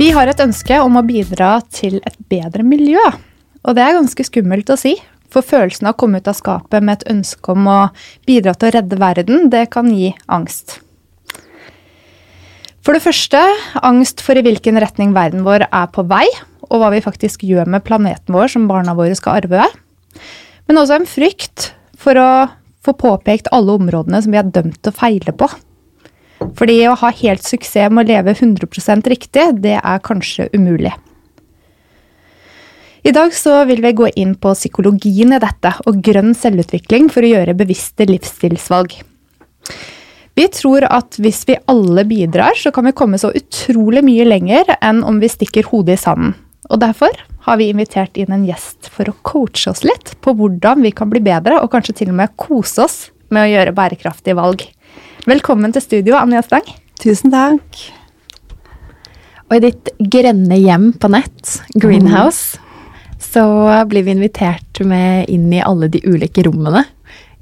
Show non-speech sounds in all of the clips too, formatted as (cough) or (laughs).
Vi har et ønske om å bidra til et bedre miljø. Og det er ganske skummelt å si. For følelsen av å komme ut av skapet med et ønske om å bidra til å redde verden, det kan gi angst. For det første angst for i hvilken retning verden vår er på vei, og hva vi faktisk gjør med planeten vår som barna våre skal arve. Men også en frykt for å få påpekt alle områdene som vi er dømt til å feile på. Fordi å ha helt suksess med å leve 100% riktig, det er kanskje umulig. I dag så vil vi gå inn på psykologien i dette og grønn selvutvikling for å gjøre bevisste livsstilsvalg. Vi tror at hvis vi alle bidrar, så kan vi komme så utrolig mye lenger enn om vi stikker hodet i sanden. Og derfor har vi invitert inn en gjest for å coache oss litt på hvordan vi kan bli bedre, og kanskje til og med kose oss med å gjøre bærekraftige valg. Velkommen til studio, Anja Stang. Tusen takk. Og i ditt grønne hjem på nett, Greenhouse, mm. så blir vi invitert med inn i alle de ulike rommene.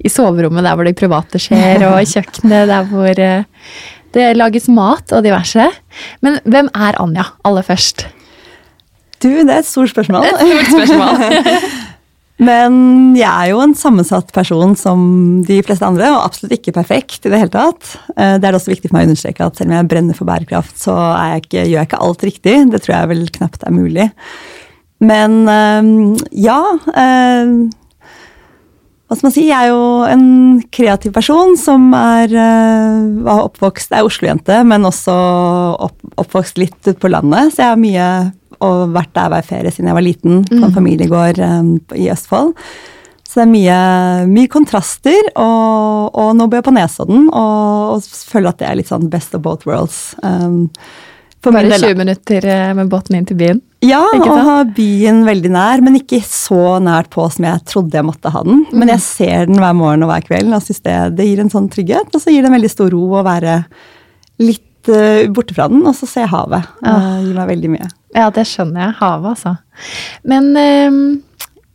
I soverommet der hvor det private skjer, og i (laughs) kjøkkenet der hvor eh, det lages mat og diverse. Men hvem er Anja, aller først? Du, det er et stort spørsmål. Et stort spørsmål. (laughs) Men jeg er jo en sammensatt person som de fleste andre, og absolutt ikke perfekt i det hele tatt. Eh, det er også viktig for meg å understreke at selv om jeg brenner for bærekraft, så jeg ikke, gjør jeg ikke alt riktig. Det tror jeg vel knapt er mulig. Men eh, ja eh, Hva skal man si? Jeg er jo en kreativ person som er, er oppvokst er Oslo-jente, men også oppvokst litt på landet. Så jeg har mye og vært der hver ferie siden jeg var liten, på en mm. familiegård um, i Østfold. Så det er mye, mye kontraster, og, og, nå bor jeg på Nesodden og, og, føler at det er litt sånn best of both worlds. Um, Bare 20 minutter eh, med båten inn til byen? Ja, og ha byen veldig nær, men ikke så nært på som jeg trodde jeg måtte ha den. Men jeg mm. ser den hver morgen og hver kveld, og syns det, det, gir en sånn trygghet. Og så gir det en veldig stor ro å være litt uh, borte fra den, og så se havet. Ja. Det gir meg veldig mye. Ja, det skjønner jeg. Havet, altså. Men eh,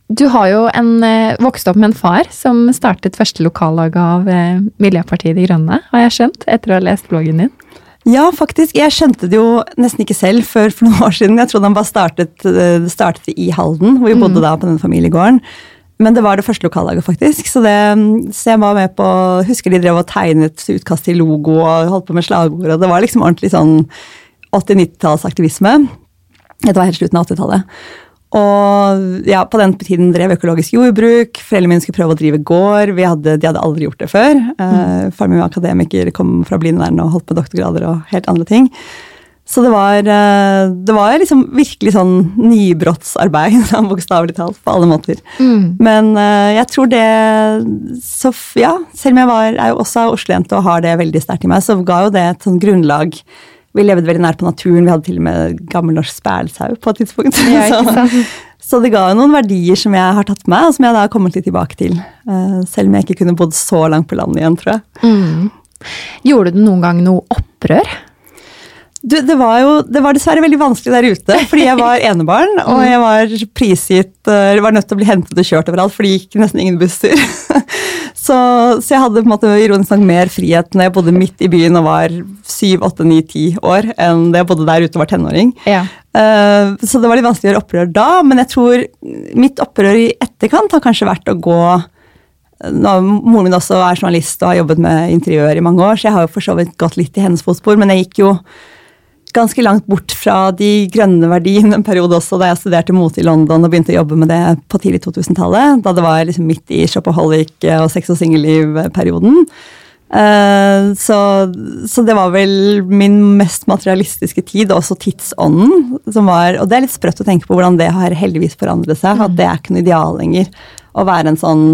du har jo en, eh, vokst opp med en far som startet første lokallag av eh, Miljøpartiet De Grønne, har jeg skjønt, etter å ha lest bloggen din? Ja, faktisk. Jeg skjønte det jo nesten ikke selv før for noen (laughs) år siden. Jeg trodde han bare startet, eh, startet i Halden, hvor vi bodde mm. da på den familiegården. Men det var det første lokallaget, faktisk. Så, det, så jeg var med på Husker de drev og tegnet utkast til logo og holdt på med slagord. og Det var liksom ordentlig sånn 80-90-tallsaktivisme. Dette var helt slutten av 80-tallet. Og ja, På den tiden drev økologisk jordbruk. Foreldrene mine skulle prøve å drive gård. Hadde, de hadde aldri gjort det før. Uh, Faren min var akademiker, kom fra Blindern og holdt på doktorgrader og helt andre ting. Så det var, uh, det var liksom virkelig sånn nybrottsarbeid, (laughs) bokstavelig talt, på alle måter. Mm. Men uh, jeg tror det så, Ja, selv om jeg var, er jo også Oslo-jente og har det veldig sterkt i meg, så ga jo det et sånn grunnlag vi levde veldig nær på naturen. Vi hadde til og med gammel norsk spælsau på et tidspunkt. (laughs) Så, så, det ga jo noen verdier som jeg har tatt med, og som jeg da har kommet litt tilbake til. Uh, selv om jeg ikke kunne bodd så langt på landet igjen, tror jeg. Mm. Gjorde du noen gang noe opprør? Du, det var jo det var dessverre veldig vanskelig der ute, fordi jeg var (laughs) enebarn. og jeg var prisgitt, jeg var nødt til å bli hentet og kjørt overalt, for det gikk nesten ingen busser. (laughs) Så, så, jeg hadde på en måte ironisk nok mer frihet når jeg bodde midt i byen og var syv, åtte, ni, ti år, enn da jeg bodde der ute og var tenåring. Ja. Uh, så det var litt vanskelig å gjøre opprør da, men jeg tror mitt opprør i etterkant har kanskje vært å gå nå, Moren min også er journalist og har jobbet med interiør i mange år, så jeg har jo for så vidt gått litt i hennes fotspor, men jeg gikk jo ganske langt bort fra de grønne verdiene en periode også, da jeg studerte mote i London og begynte å jobbe med det på tidlig 2000-tallet. Da det var liksom midt i shopaholic og sex og singelliv-perioden. Uh, så, så, det var vel min mest materialistiske tid, og også tidsånden. som var, Og det er litt sprøtt å tenke på hvordan det har heldigvis forandret seg. At det er ikke noe ideal lenger. Å være en sånn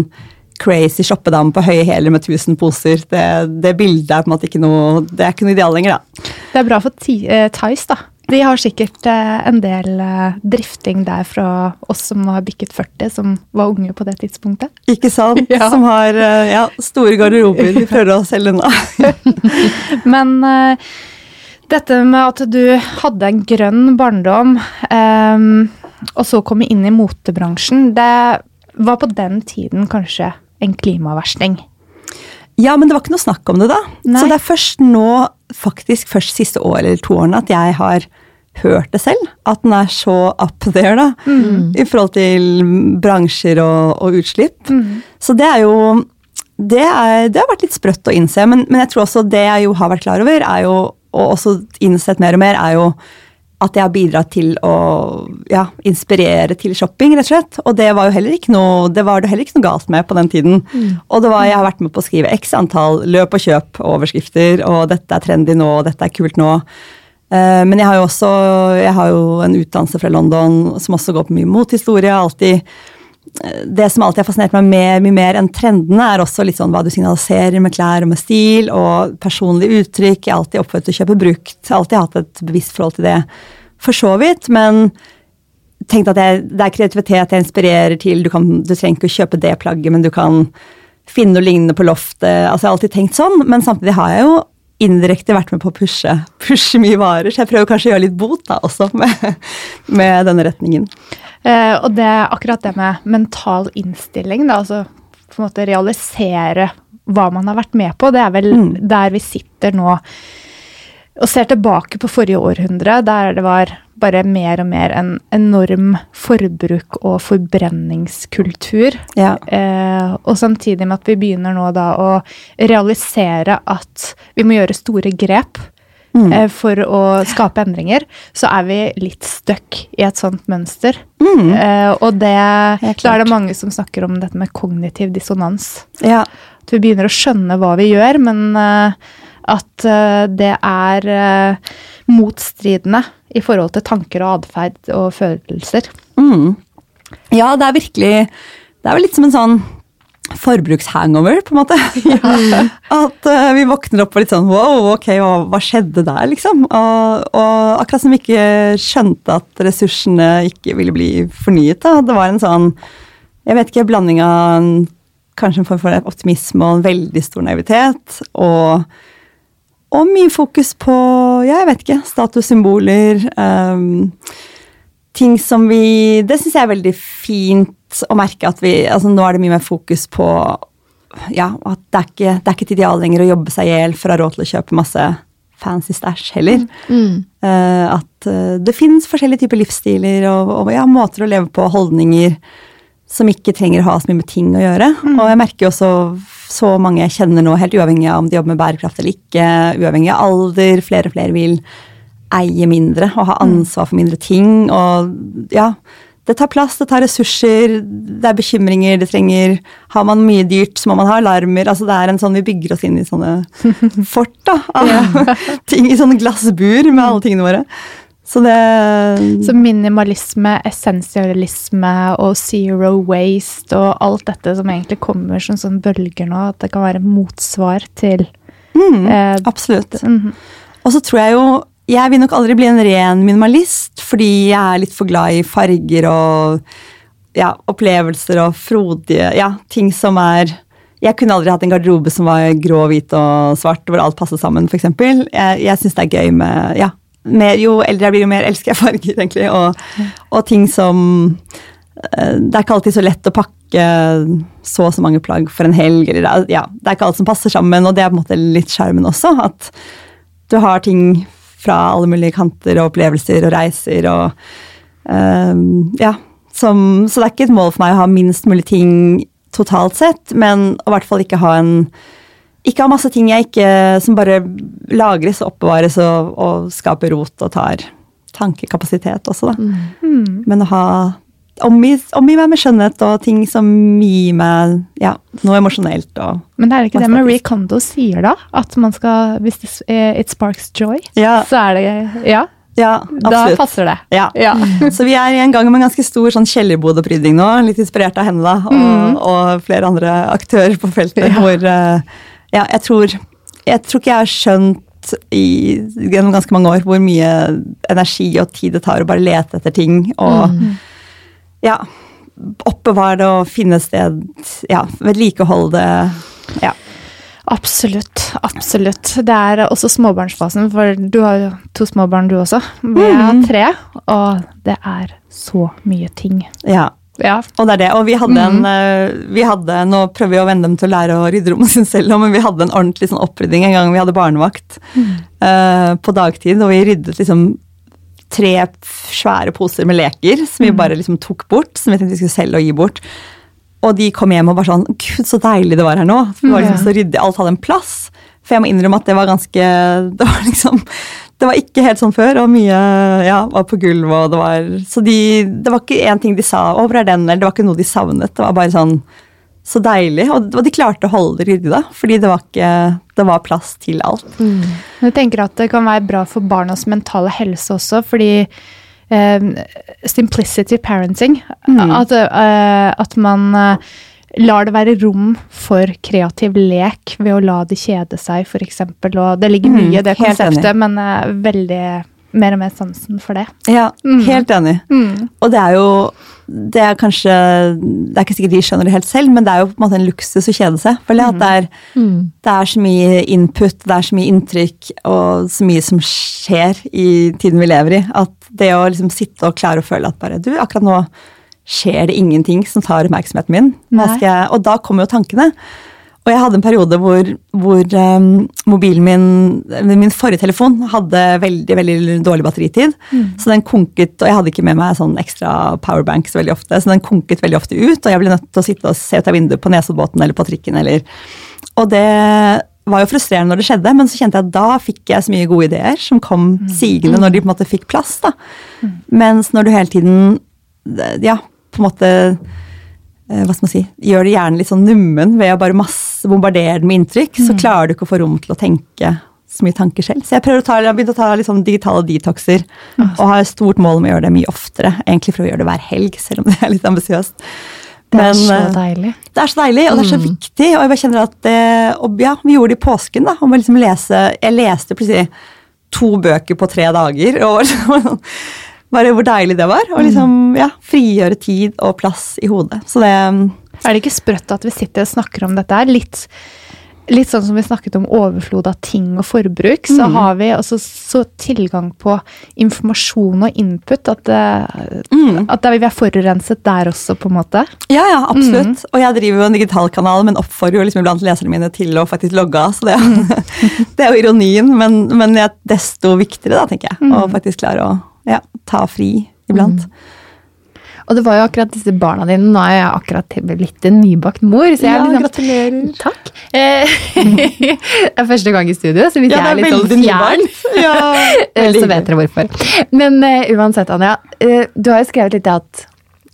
crazy shoppedame på høye hæler med 1000 poser. Det, det, bildet er på en måte ikke noe Det er ikke noe ideal lenger, da. Det er bra for eh, Theis, da. De har sikkert eh, en del eh, drifting der fra oss som har bikket 40, som var unge på det tidspunktet. Ikke sant? (laughs) Ja. Som har eh, ja, store garderober vi prøver å selge unna. (laughs) Men eh, dette med at du hadde en grønn barndom, um, og så komme inn i motebransjen, det var på den tiden kanskje en klimaversting. Ja, men det var ikke noe snakk om det da. Nei. Så det er først nå, faktisk først siste år eller to årene, at jeg har hørt det selv. At den er så up there, da. I forhold til bransjer og, og utslipp. Så det er jo det, er, det har vært litt sprøtt å innse, men, men jeg tror også det jeg jo har vært klar over, er jo, og også innsett mer og mer, er jo at jeg har bidratt til å ja, inspirere til shopping, rett og slett. Og det var jo heller ikke noe, det var det heller ikke noe galt med på den tiden. Og det var, jeg har vært med på å skrive x antall løp og kjøp-overskrifter, og dette er trendy nå, og dette er kult nå. Eh, Men jeg har jo også jeg har jo en utdannelse fra London som også går på mye mothistorie. alltid det som alltid har fascinert meg mer, mye mer enn trendene, er også litt sånn hva du signaliserer med klær og med stil, og personlig uttrykk. Jeg har alltid oppfordret til å kjøpe brukt. Jeg har alltid hatt et bevisst forhold til det, for så vidt. Men tenkt at jeg, det er kreativitet jeg inspirerer til. Du, kan, du trenger ikke å kjøpe det plagget, men du kan finne noe lignende på loftet. Altså, jeg har alltid tenkt sånn, men samtidig har jeg jo indirekte vært med på å pushe, pushe mye varer, så jeg prøver kanskje å gjøre litt bot da også med, med denne retningen. Eh, og det er akkurat det med mental innstilling, da, altså på en måte realisere hva man har vært med på. Det er vel Mm. der vi sitter nå og ser tilbake på forrige århundre, der det var bare mer og mer en enorm forbruk og forbrenningskultur. Ja. Eh, og samtidig med at vi begynner nå da å realisere at vi må gjøre store grep Mm. eh, for å skape endringer, så er vi litt stuck i et sånt mønster. Mm. Eh, og det, ja, da er det mange som snakker om dette med kognitiv dissonans. Ja. At vi begynner å skjønne hva vi gjør, men eh, at eh, det er eh, motstridende i forhold til tanker og atferd og følelser. Mm. Ja, det er virkelig Det er vel litt som en sånn forbrukshangover, på en måte. (laughs) (laughs) At uh, vi våkner opp og litt sånn wow, ok, hva, hva skjedde der, liksom? Og, og akkurat som vi ikke skjønte at ressursene ikke ville bli fornyet. da. Det var en sånn, jeg vet ikke, blanding av kanskje en form for optimisme og en veldig stor naivitet. Og, og mye fokus på, ja, jeg vet ikke, statussymboler. Um, ting som vi Det syns jeg er veldig fint å merke at vi altså Nå er det mye mer fokus på ja, at det er ikke, det er ikke et ideal lenger å jobbe seg i hjel for å ha råd til å kjøpe masse fancy stæsj heller. Eh, at eh, det finnes forskjellige typer livsstiler og, og ja, måter å leve på, holdninger som ikke trenger å ha så mye med ting å gjøre. Og jeg merker jo også så mange jeg kjenner nå, helt uavhengig av om de jobber med bærekraft eller ikke, uavhengig av alder, flere og flere vil eie mindre og ha ansvar for mindre ting. Og ja, det tar plass, det tar ressurser, det er bekymringer, det trenger Har man mye dyrt, så må man ha alarmer. Altså det er en sånn, Vi bygger oss inn i sånne (laughs) fort da, av (laughs) ting, i sånne glassbur med alle tingene våre. Så det Så minimalisme, essensialisme og zero waste og alt dette som egentlig kommer som sånn bølger nå, at det kan være motsvar til mm, eh, Absolutt. mhm. Og så tror jeg jo Jeg vil nok aldri bli en ren minimalist, fordi jeg er litt for glad i farger og ja, opplevelser og frodige ja, ting som er Jeg kunne aldri hatt en garderobe som var grå, hvit og svart, hvor alt passer sammen, f.eks. Jeg, jeg syns det er gøy med ja, mer, Jo eldre jeg blir, jo mer elsker jeg farger, egentlig. Og, og ting som eh, Det er ikke alltid så lett å pakke så og så mange plagg for en helg. Eller, ja, det er ikke alt som passer sammen, og det er på en måte litt sjarmen også. At du har ting fra alle mulige kanter og opplevelser og reiser og um, Ja. Som, så det er ikke et mål for meg å ha minst mulig ting totalt sett, men å i hvert fall ikke ha en ikke ha masse ting jeg ikke, som bare lagres og oppbevares og, og skaper rot og tar tankekapasitet også, da. Mm. Men å ha omgi, omgi meg med skjønnhet og ting som gir meg ja, noe emosjonelt Men det er ikke det Marie. Kondo sier, da? At man skal Hvis det, eh, it sparks joy, Ja, så er det Ja, ja da passer det. Ja. Ja. (laughs) Så vi er i en gang med en ganske stor sånn kjellerbod-opprydding nå, litt inspirert av henne da, og, og flere andre aktører på feltet. Ja. Hvor eh, ja, jeg tror, jeg tror ikke jeg har skjønt i, gjennom ganske mange år hvor mye energi og tid det tar å bare lete etter ting. Og ja, oppbevare det og finne sted Ja, vedlikeholde det. Ja. Absolutt. Absolutt. Det er også småbarnsfasen, for du har jo to småbarn du også. Vi har tre, og det er så mye ting. Ja. Ja. Og det er det. Og vi hadde en eh, vi hadde, Nå prøver vi å venne dem til å lære å rydde rommet (laughs) sitt selv, men vi hadde en ordentlig sånn opprydding en gang vi hadde barnevakt eh, på dagtid. Og vi ryddet liksom tre svære poser med leker som vi bare liksom tok bort. Som vi tenkte vi skulle selge og gi bort. Og de kom hjem og bare sånn Gud, så deilig det var her nå. Det var liksom så ryddig, Alt hadde en plass. For jeg må innrømme at det var ganske (laughs) Det var liksom det var ikke helt sånn før, og mye ja, var på gulvet. og det var, Så de, det var ikke én ting de sa 'Å, hvor er den?' eller det var ikke noe de savnet. Det var bare sånn så deilig. Og, og de klarte å holde det ryddig, da. Fordi det var, ikke, det var plass til alt. Jeg tenker at det kan være bra for barnas mentale helse også, fordi eh, simplicity parenting at, eh, at man eh, lar det være rom for kreativ lek ved å la de kjede seg, f.eks. Og det ligger mye i det helt konseptet, men uh, veldig mer og mer sansen for det. Ja, helt enig. Og det er jo det er kanskje Det er ikke sikkert de skjønner det helt selv, men det er jo på en måte en luksus å kjede seg. For at det, er, det er så mye input, det er så mye inntrykk og så mye som skjer i tiden vi lever i. At det å liksom sitte og klare å føle at bare Du, akkurat nå skjer det ingenting som tar oppmerksomheten min. Og da kommer jo tankene. Og jeg hadde en periode hvor, hvor um, mobilen min, min forrige telefon, hadde veldig veldig dårlig batteritid. Så den konket, og jeg hadde ikke med meg sånn ekstra powerbank så veldig ofte, så den konket veldig ofte ut, og jeg ble nødt til å sitte og se ut av vinduet på Nesoddbåten eller på trikken. Eller, og det var jo frustrerende når det skjedde, men så kjente jeg at da fikk jeg så mye gode ideer som kom sigende når de på en måte fikk plass. da. Mens når du hele tiden ja, på en måte eh, hva skal man si, gjør det gjerne litt sånn nummen ved å bare masse bombardere den med inntrykk, så klarer du ikke å få rom til å tenke så mye tanker selv. Så jeg prøver å ta, jeg har begynt å ta sånn digitale detoxer, og har et stort mål om å gjøre det mye oftere. Egentlig for å gjøre det hver helg, selv om det er litt ambisiøst. Det er Men, så eh, deilig. det er så deilig, og det er så viktig. Og jeg bare kjenner at det, og ja, Vi gjorde det i påsken. da, om å liksom lese, Jeg leste plutselig to bøker på tre dager. og Bare hvor deilig det var. Og liksom, ja, frigjøre tid og plass i hodet. Så det Er det ikke sprøtt at vi sitter og snakker om dette her? Litt, litt sånn som vi snakket om overflod av ting og forbruk, så har vi altså så tilgang på informasjon og input at, det, at det, vi er forurenset der også, på en måte. Ja, ja, absolutt. Og jeg driver jo en digital kanal, men oppfordrer jo liksom iblant leserne mine til å faktisk logge av. Så det, (laughs) det er jo ironien, men, men desto viktigere, da, tenker jeg. Å faktisk klare å ja, ta fri iblant. Og det var jo akkurat disse barna dine. Nå er jeg akkurat blitt en nybakt mor. Så jeg er Ja, liksom, gratulerer. Takk. Eh, (laughs) det er første gang i studio, så hvis Ja, jeg er litt sånn fjern. Ja, (laughs) eh, så vet dere hvorfor. Men uh, uansett, Anja. Uh, du har jo skrevet litt at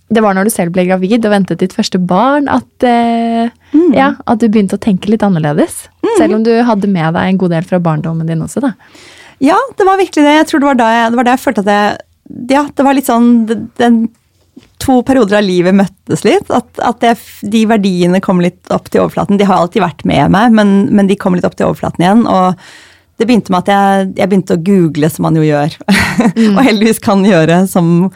det var når du selv ble gravid og ventet ditt første barn, at, eh, Mm. ja, at du begynte å tenke litt annerledes. Selv om du hadde med deg en god del fra barndommen din også, da. Ja, det var virkelig det. Jeg tror det var da jeg, det var da jeg følte at jeg Ja, det var litt sånn det- den To perioder av livet møttes litt. At, at jeg, de verdiene kom litt opp til overflaten. De har alltid vært med meg, men, men de kom litt opp til overflaten igjen. Og det begynte med at jeg, jeg begynte å google, som man jo gjør. (laughs) og heldigvis kan gjøre som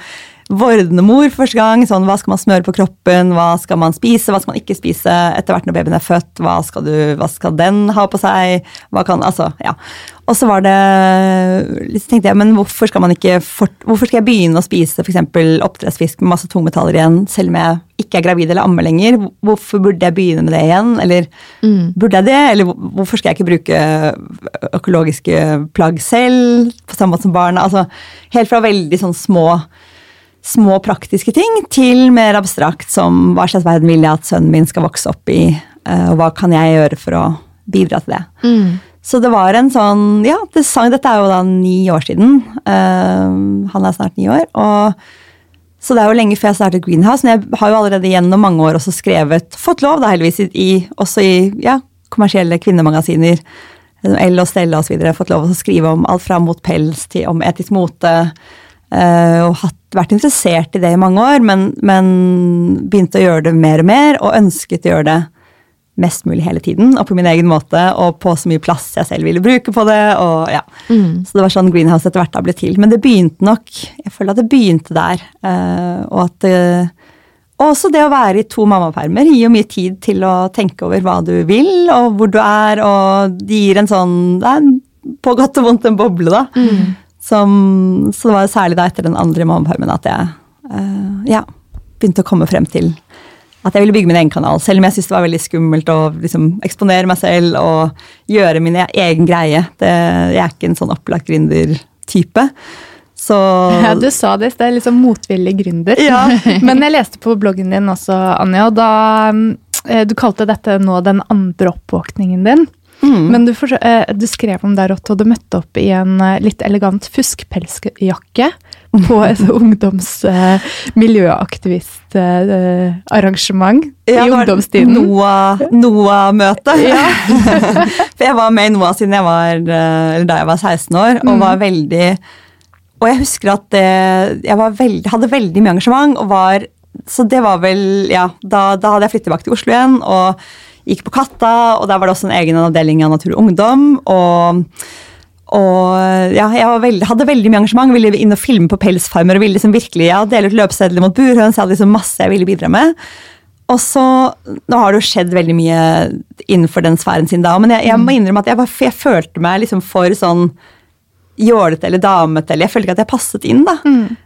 vordende første gang. Sånn, hva skal man smøre på kroppen, hva skal man spise, hva skal man ikke spise etter hvert når babyen er født, hva skal, du, hva skal den ha på seg, hva kan, altså, ja. Og så var det, så tenkte jeg, men hvorfor skal man ikke, fort, hvorfor skal jeg begynne å spise eksempel oppdrettsfisk med masse tungmetaller igjen, selv om jeg ikke er gravid eller ammer lenger? Hvorfor burde jeg begynne med det igjen, eller burde jeg det, eller hvorfor skal jeg ikke bruke økologiske plagg selv, på samme måte som barna? Altså, helt fra veldig sånn små små praktiske ting til mer abstrakt som hva slags verden vil jeg at sønnen min skal vokse opp i, eh, og hva kan jeg gjøre for å bidra til det. Så det var en sånn Ja, det sang, dette er jo da ni år siden. Uh, han er snart ni år. og så det er jo lenge før jeg startet Greenhouse, men jeg har jo allerede gjennom mange år også skrevet, fått lov da heldigvis, i, også i ja, kommersielle kvinnemagasiner, L og Stella osv., fått lov å skrive om alt fra mot pels til om etisk mote. Eh, og hatt, vært interessert i det i mange år, men, men begynte å gjøre det mer og mer, og ønsket å gjøre det mest mulig hele tiden, og på min egen måte, og på så mye plass jeg selv ville bruke på det. og ja. Mm. Så det var sånn Greenhouse etter hvert da ble til. Men det begynte nok Jeg føler at det begynte der. eh, og at det, også det å være i to mammapermer gir jo mye tid til å tenke over hva du vil, og hvor du er, og det gir en sånn Det er på godt og vondt en boble, da. Som, så det var særlig da etter den andre mammapermen at jeg uh, ja, begynte å komme frem til at jeg ville bygge min egen kanal, selv om jeg syntes det var veldig skummelt å liksom, eksponere meg selv og gjøre min e- egen greie. Det, jeg er ikke en sånn opplagt gründertype. Så Ja, du sa det i sted, liksom motvillig gründer. Ja. (laughs) Men jeg leste på bloggen din også, Anja, og da eh, Du kalte dette nå den andre oppvåkningen din. Mm. Men du, eh, du skrev om der at du hadde møtt opp i en eh, litt elegant fuskpelsjakke på et (laughs) ungdomsmiljøaktivistarrangement eh, Ja, i ungdomstiden. Noah- Noah-møte. (laughs) For jeg var med i Noah siden jeg var, eh, eller da jeg var 16 år, og var veldig Og jeg husker at jeg var veldig, hadde veldig mye engasjement, og var Så det var vel Ja, da, da hadde jeg flyttet tilbake til Oslo igjen og gikk på Katta, og der var det også en egen avdeling av Natur og Ungdom. og og ja, jeg veldig, hadde veldig mye engasjement, ville inn og filme på pelsfarmer og ville liksom virkelig ja, dele ut løpesedler mot burhøns. Jeg hadde liksom masse jeg ville bidra med. Og så, Nå har det jo skjedd veldig mye innenfor den sfæren sin da, men jeg, jeg må innrømme at jeg, jeg følte meg liksom for sånn jålete eller damete, eller jeg følte ikke at jeg passet inn. da.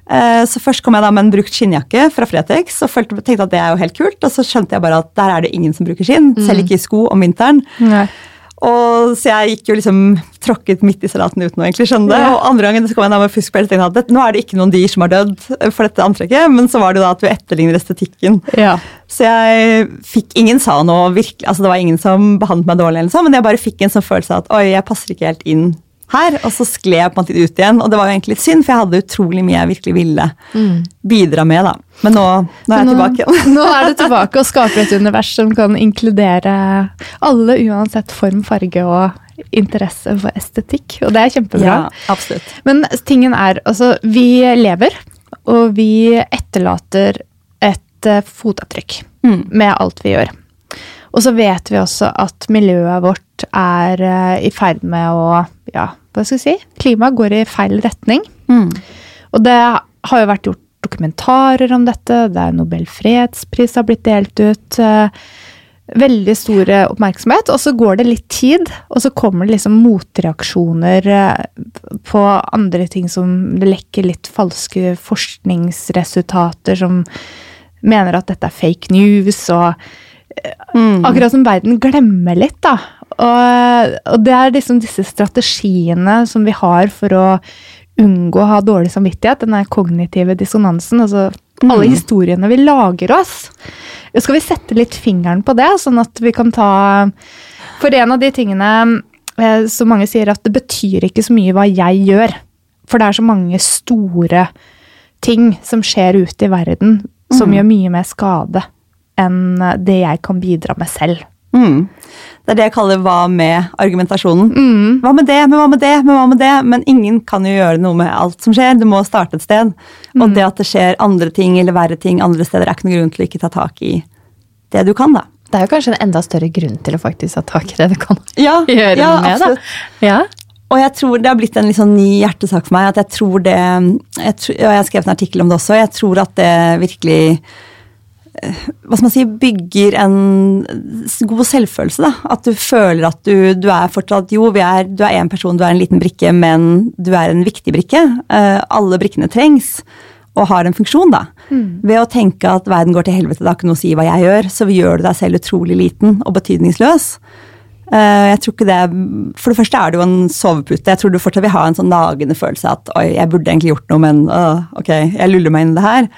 Eh, Så først kom jeg da med en brukt skinnjakke fra Fretex og følte, tenkte at det er jo helt kult. Og så skjønte jeg bare at der er det ingen som bruker skinn, selv ikke i sko om vinteren. Nei. Og Så jeg gikk jo liksom tråkket midt i salaten uten å egentlig skjønne det. Ja. Og andre gangen så kom jeg da med fuskpels og tenkte at nå er det ikke noen dyr som har dødd for dette antrekket, men så var det jo da at du etterligner estetikken. Ja. Så jeg fikk Ingen sa noe virkelig, altså det var ingen som behandlet meg dårlig, eller sånn, men jeg bare fikk en sånn følelse av at oi, jeg passer ikke helt inn her. Og så skled jeg på en måte ut igjen, og det var jo egentlig litt synd, for jeg hadde utrolig mye jeg virkelig ville bidra med. da. Men nå, nå er jeg nå, tilbake igjen. (laughs) nå er du tilbake og skaper et univers som kan inkludere alle, uansett form, farge og interesse for estetikk. Og det er kjempebra. Ja, absolutt. Men tingen er, altså, vi lever, og vi etterlater et eh, fotavtrykk Mm. med alt vi gjør. Og så vet vi også at miljøet vårt er eh, i ferd med å Ja, hva skal jeg si? Klimaet går i feil retning. Mm. Og det har jo vært gjort dokumentarer om dette. Det er Nobel fredspris har blitt delt ut. eh, Veldig stor oppmerksomhet. Og så går det litt tid, og så kommer det liksom motreaksjoner eh, på andre ting som det lekker litt falske forskningsresultater som mener at dette er fake news, og Mm. Akkurat som verden glemmer litt, da. Og, og det er liksom disse strategiene som vi har for å unngå å ha dårlig samvittighet, den der kognitive dissonansen. Altså alle historiene vi lager oss. Skal vi sette litt fingeren på det, sånn at vi kan ta For en av de tingene eh, som mange sier at det betyr ikke så mye hva jeg gjør. For det er så mange store ting som skjer ute i verden som gjør mye mer skade enn det jeg kan bidra med selv. Mm. Det er det jeg kaller hva med-argumentasjonen. Hva med det, men hva med det, men hva med det? Men ingen kan jo gjøre noe med alt som skjer. Du må starte et sted. Og det at det skjer andre ting eller verre ting andre steder, er ikke noen grunn til å ikke ta tak i det du kan, da. Det er jo kanskje en enda større grunn til å faktisk ta tak i det du kan (laughs) Ja, (laughs) gjøre ja, med. absolutt. Da. Ja. Og jeg tror det har blitt en sånn ny hjertesak for meg. at Jeg tror det, jeg, tror, og jeg har skrevet en artikkel om det også. Jeg tror at det virkelig hva skal man si, bygger en god selvfølelse. da. At du føler at du, du er fortsatt Jo, vi er, du er én person, du er en liten brikke, men du er en viktig brikke. Eh, alle brikkene trengs og har en funksjon, da. Ved å tenke at verden går til helvete, det har ikke noe å si hva jeg gjør, så gjør du deg selv utrolig liten og betydningsløs. Uh, Jeg tror ikke det For det første er det jo en sovepute. Jeg tror du fortsatt vil ha en sånn nagende følelse at oi, jeg burde egentlig gjort noe, men uh, ok, jeg luller meg inn i det her.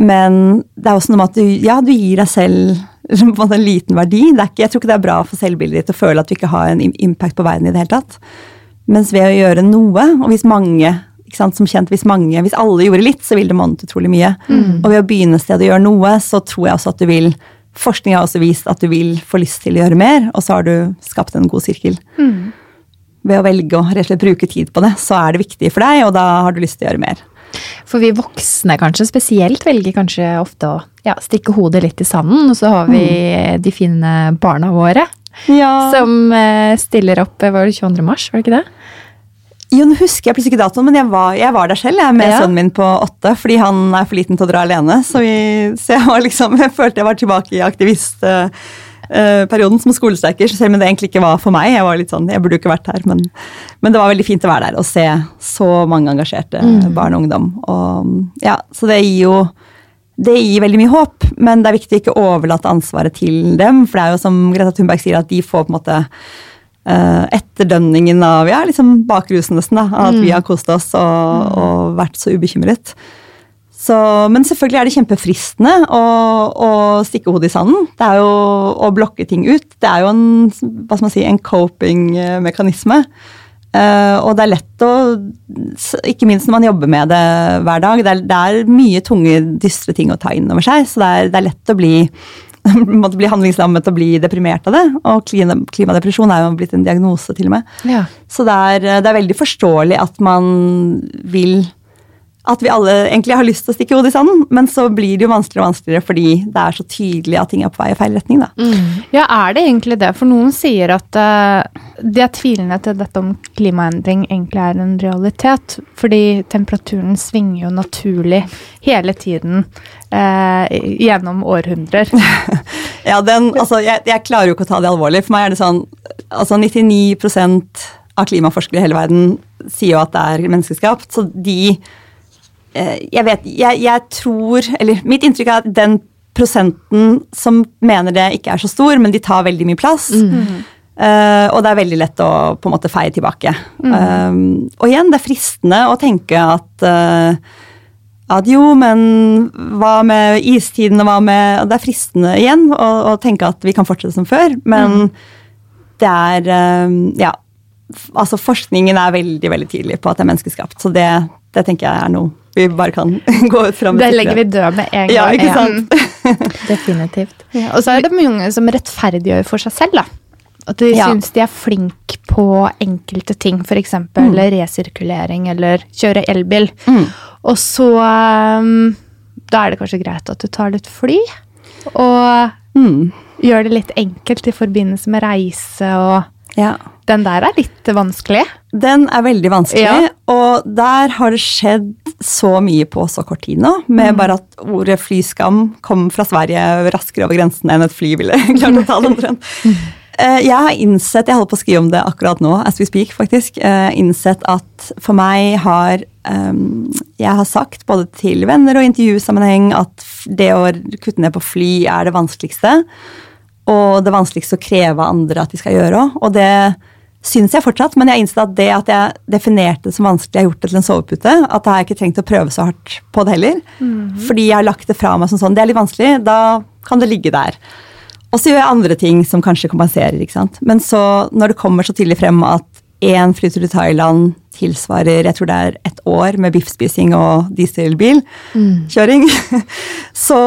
Men det er også noe med at du, ja, du gir deg selv (laughs) på en, en liten verdi. Det er ikke, jeg tror ikke det er bra for selvbildet ditt å føle at du ikke har en impact på verden i det hele tatt. Mens ved å gjøre noe, og hvis mange ikke sant, som kjent, hvis mange, hvis alle gjorde litt, så ville det monnet utrolig mye. Og ved å begynne et sted å gjøre noe, så tror jeg også at du vil Forskning har også vist at du vil få lyst til å gjøre mer, og så har du skapt en god sirkel. Ved å velge å rett og slett bruke tid på det, så er det viktig for deg, og da har du lyst til å gjøre mer. For vi voksne kanskje spesielt velger kanskje ofte å ja, stikke hodet litt i sanden, og så har vi de fine barna våre Ja. som eh, stiller opp Var det 22. mars, var det ikke det? Jo, nå husker jeg plutselig ikke datoen, men jeg var, jeg var der selv jeg, med Ja. sønnen min på åtte, fordi han er for liten til å dra alene. Så, vi, så jeg, liksom, jeg følte jeg var tilbake i aktivistperioden som skolestreiker, selv om det egentlig ikke var for meg. Jeg var litt sånn, jeg burde jo ikke vært her, men, men det var veldig fint å være der og se så mange engasjerte barn og ungdom. Og, ja, så det gir jo det gir veldig mye håp, men det er viktig å ikke overlate ansvaret til dem. For det er jo som Greta Thunberg sier, at de får på en måte uh, etterdønningen av ja, liksom bakrusen nesten, da, at at vi har kost oss og, og vært så ubekymret. Så, men selvfølgelig er det kjempefristende å, å stikke hodet i sanden. Det er jo å blokke ting ut. Det er jo en, hva skal man si, en coping-mekanisme. Uh, og det er lett å Ikke minst når man jobber med det hver dag. Det er, det er mye tunge, dystre ting å ta inn over seg, så det er, det er lett å bli (laughs) bli handlingslammet og bli deprimert av det. Og klimadepresjon er jo blitt en diagnose, til og med. Ja. Så det er, det er veldig forståelig at man vil At vi alle egentlig har lyst til å stikke hodet i sanden, men så blir det jo vanskeligere og vanskeligere fordi det er så tydelig at ting er på vei i feil retning. da. Ja, er det egentlig det? For noen sier at uh, de er tvilende til dette om klimaendring egentlig er en realitet. Fordi temperaturen svinger jo naturlig hele tiden uh, gjennom århundrer. (laughs) Ja, den, altså, jeg, jeg klarer jo ikke å ta det alvorlig. For meg er det sånn altså 99% av klimaforskere i hele verden sier jo at det er menneskeskapt. Så de Jeg vet jeg, jeg tror Eller mitt inntrykk er at den prosenten som mener det ikke er så stor, men de tar veldig mye plass. Eh, og det er veldig lett å på en måte feie tilbake. Um, og igjen, det er fristende å tenke at uh, at jo, men hva med istiden og hva med og Det er fristende igjen å, å tenke at vi kan fortsette som før, men det er eh, Ja. Altså, forskningen er veldig veldig tydelig på at det er menneskeskapt, så det, det tenker jeg er noe vi bare kan (laughs) gå ut fra. med Det legger vi død med en gang. Ja, ikke Ja. (laughs) Definitivt. Ja, og så er det mange som rettferdiggjør for seg selv, da. At de Ja. syns de er flinke på enkelte ting, f.eks. Mm. resirkulering eller kjøre elbil. Mm. Og så um, Da er det kanskje greit at du tar litt fly, og Mm. gjør det litt enkelt i forbindelse med reise og Ja. Den der er litt vanskelig. Den er veldig vanskelig, Ja. og der har det skjedd så mye på så kort tid nå. Med bare at ordet flyskam kom fra Sverige raskere over grensen enn et fly ville (laughs) klart å ta den omtrent. Eh, Jeg har innsett, jeg holder på å skrive om det akkurat nå, as we speak, faktisk, eh, innsett at for meg har ehm, Jeg har sagt både til venner og intervjusammenheng at det å kutte ned på fly er det vanskeligste. Og det vanskeligste å kreve andre at de skal gjøre òg. Og det syns jeg fortsatt, men jeg innsett at det at jeg definerte det som vanskelig, jeg har gjort det til en sovepute. At jeg har ikke trengt å prøve så hardt på det heller. Fordi jeg har lagt det fra meg som sånn. Det er litt vanskelig, da kan det ligge der. Og så gjør jeg andre ting som kanskje kompenserer. ikke sant? Men så, når det kommer så tidlig frem at én flytur til Thailand tilsvarer jeg tror det er ett år med biffspising og dieselbilkjøring, (laughs) så,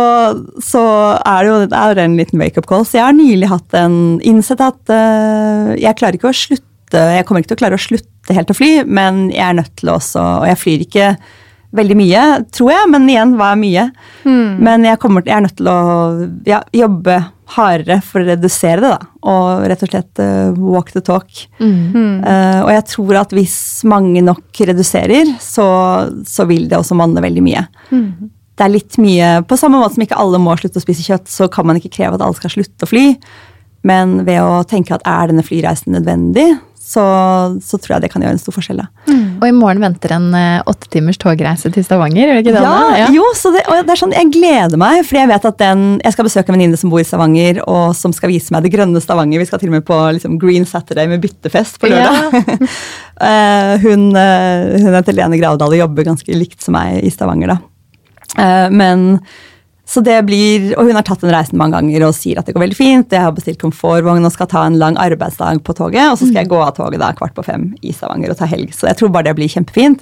så er det jo det er en liten wake-up call. Så jeg har nylig hatt en innsett at uh, jeg klarer ikke å slutte Jeg kommer ikke til å klare å slutte helt å fly, men jeg er nødt til å også Og jeg flyr ikke veldig mye, tror jeg, men igjen, hva er mye? Men jeg, kommer, jeg er nødt til å ja, jobbe hardere for å redusere det, da. Og rett og slett uh, walk the talk. Eh, og jeg tror at hvis mange nok reduserer, så, så vil det også manne veldig mye. Det er litt mye På samme måte som ikke alle må slutte å spise kjøtt, så kan man ikke kreve at alle skal slutte å fly. Men ved å tenke at er denne flyreisen nødvendig, så, så tror jeg det kan gjøre en stor forskjell. Da. Og i morgen venter en eh, åtte timers togreise til Stavanger, gjør det ikke det? Ja, ja. jo, så det, og det er sånn, Jeg gleder meg, fordi jeg vet at den, jeg skal besøke en venninne som bor i Stavanger, og som skal vise meg det grønne Stavanger. Vi skal til og med på liksom, Green Saturday med byttefest på lørdag. Ja. (laughs) hun, eh, hun heter Lene Gravdal og jobber ganske likt som meg i Stavanger. da. Eh, men så det blir, Og hun har tatt den reisen mange ganger og sier at det går veldig fint. Jeg har bestilt komfortvogn og skal ta en lang arbeidsdag på toget. Og så skal jeg gå av toget da kvart på fem i Stavanger og ta helg. Så jeg tror bare det blir kjempefint.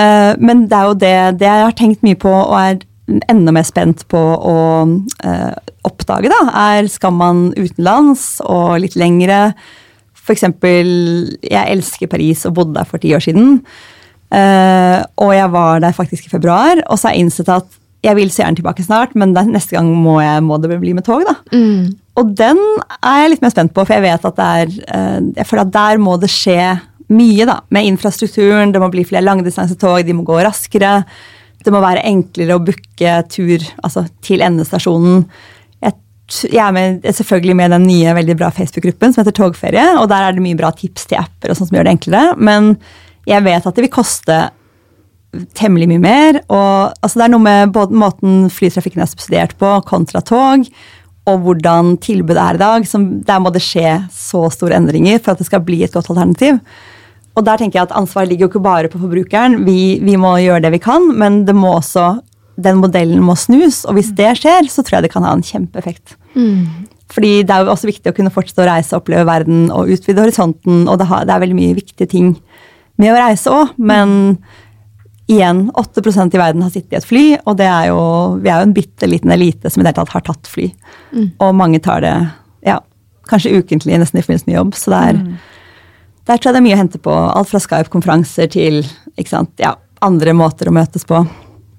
Eh, men det er jo det, det jeg har tenkt mye på og er enda mer spent på å eh, oppdage, da, er skal man utenlands og litt lengre. For eksempel, jeg elsker Paris og bodde der for ti år siden. Eh, og jeg var der faktisk i februar, og så har jeg innsett at jeg vil så gjerne tilbake snart, men neste gang må, jeg, må, det bli med tog. da. Mm. Og den er jeg litt mer spent på, for jeg vet at det er, eh, jeg føler at der må det skje mye. da, Med infrastrukturen, det må bli flere langdistansetog, de må gå raskere. Det må være enklere å booke tur altså, til endestasjonen. Jeg, jeg er med, selvfølgelig med i den nye veldig bra Facebook-gruppen som heter Togferie, og der er det mye bra tips til apper og sånt som gjør det enklere. Men jeg vet at det vil koste temmelig mye mer. og altså, Det er noe med både måten flytrafikken er subsidiert på kontra tog, og hvordan tilbudet er i dag. Som, der må det skje så store endringer for at det skal bli et godt alternativ. Og der tenker jeg at Ansvaret ligger jo ikke bare på forbrukeren. Vi, vi må gjøre det vi kan, men det må også, den modellen må snus. Og hvis det skjer, så tror jeg det kan ha en kjempeeffekt. Mm. Fordi det er jo også viktig å kunne fortsette å reise, og oppleve verden og utvide horisonten. Og det, har, det er veldig mye viktige ting med å reise òg, men igjen, 8 i verden har sittet i et fly, og det er jo, vi er jo en bitte liten elite som i det hele tatt har tatt fly. Mm. Og mange tar det ja, kanskje ukentlig nesten i forbindelse med jobb. Så det er, mm. der tror jeg det er mye å hente på. Alt fra Skype-konferanser til sant, ja, andre måter å møtes på.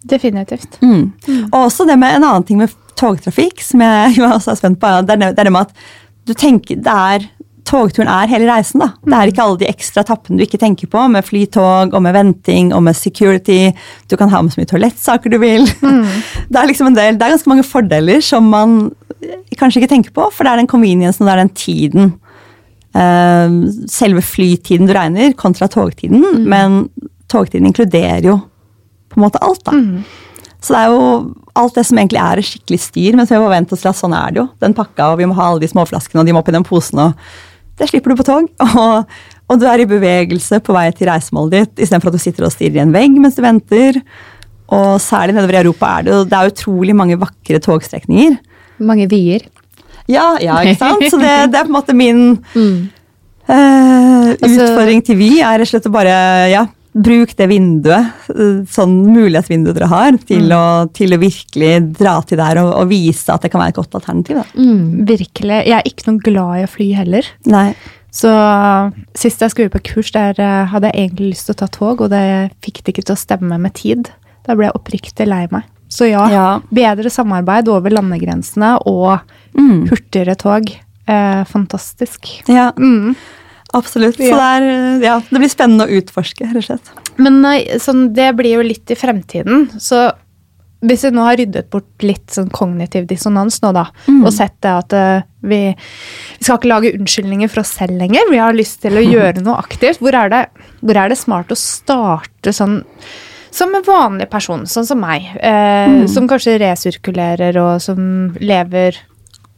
Definitivt. Mm. mm. Og også det med en annen ting med togtrafikk, som jeg (laughs) jo også er spent på. Det er det med at du tenker, det er togturen er hele reisen. da. Det er ikke alle de ekstra etappene du ikke tenker på, med flytog og med venting og med security. Du kan ha med så mye toalettsaker du vil. Mm. (laughs) Det er liksom en del, det er ganske mange fordeler som man kanskje ikke tenker på, for det er den conveniencen og det er den tiden. Uh, selve flytiden du regner, kontra togtiden. Mm. Men togtiden inkluderer jo på en måte alt, da. Mm. Så det er jo alt det som egentlig er et skikkelig styr, men så vi må vente oss til at sånn er det jo. Den pakka, og vi må ha alle de småflaskene, og de må opp i den posen. og det slipper du på tog. (laughs) Og, og du er i bevegelse på vei til reisemålet ditt istedenfor at du sitter og stirrer i en vegg mens du venter. Og særlig nedover i Europa er det, det er utrolig mange vakre togstrekninger. Mange vyer. Ja, ja, ikke sant? Så det, det er på en måte min (laughs) mm. uh, utfordring til Vy er rett og slett å bare ja, bruk det vinduet, sånn mulighetsvinduet dere har, til, mm. å, til, å, virkelig dra til der og, og, vise at det kan være et godt alternativ. Mm, virkelig. Jeg er ikke noe glad i å fly heller. Nei. Så sist jeg skulle på kurs, der eh, hadde jeg egentlig lyst til å ta tog, og det fikk det ikke til å stemme med tid. Da ble jeg oppriktig lei meg. Så ja, ja. bedre samarbeid over landegrensene og mm. hurtigere tog. Eh, fantastisk. Ja. Mm. Absolutt. Så det, er, ja, det, blir spennende å utforske, rett og slett. Men sånn, det blir jo litt i fremtiden. Så hvis vi nå har ryddet bort litt sånn kognitiv dissonans nå, da, mm. og sett det at uh, vi, vi, skal ikke lage unnskyldninger for oss selv lenger, vi har lyst til å (laughs) gjøre noe aktivt, hvor er det, hvor er det smart å starte sånn som en vanlig person, sånn som meg, eh, mm. som kanskje resirkulerer og som lever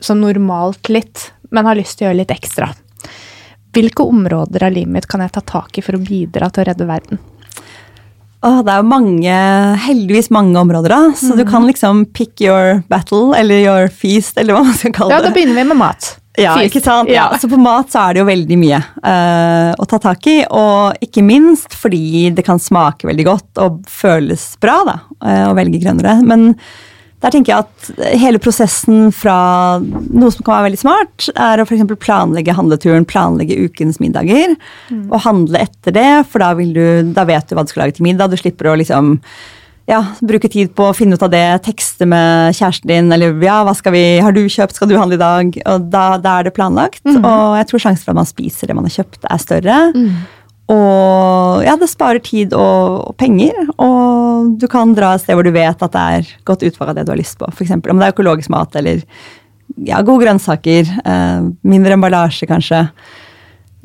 som normalt litt, men har lyst til å gjøre litt ekstra. Hvilke områder av livet mitt kan jeg ta tak i for å bidra til å redde verden? Åh, det er jo mange, heldigvis mange områder, da. Så mm. du kan liksom pick your battle, eller your feast, eller hva man skal kalle det. Ja, da begynner vi med mat. Ja, ikke sant? Ja. Så på mat så er det jo veldig mye uh, å ta tak i. Og ikke minst fordi det kan smake veldig godt og føles bra da, uh, å velge grønnere. Men der tenker jeg at hele prosessen fra noe som kan være veldig smart, er å f.eks. planlegge handleturen, planlegge ukens middager. Mm. Og handle etter det, for da, du, da, vet du hva du skal lage til middag. Du slipper å liksom ja, bruke tid på å finne ut av det, tekste med kjæresten din, eller ja, hva skal vi, har du kjøpt, skal du handle i dag? Og da, da er det planlagt. Mm. Og jeg tror sjansen for at man spiser det man har kjøpt, er større. Mm. Og ja, det sparer tid og, og, penger. Og du kan dra et sted hvor du vet at det er godt utvalg av det du har lyst på. For eksempel, om det er økologisk mat eller ja, gode grønnsaker. Eh, mindre emballasje, kanskje.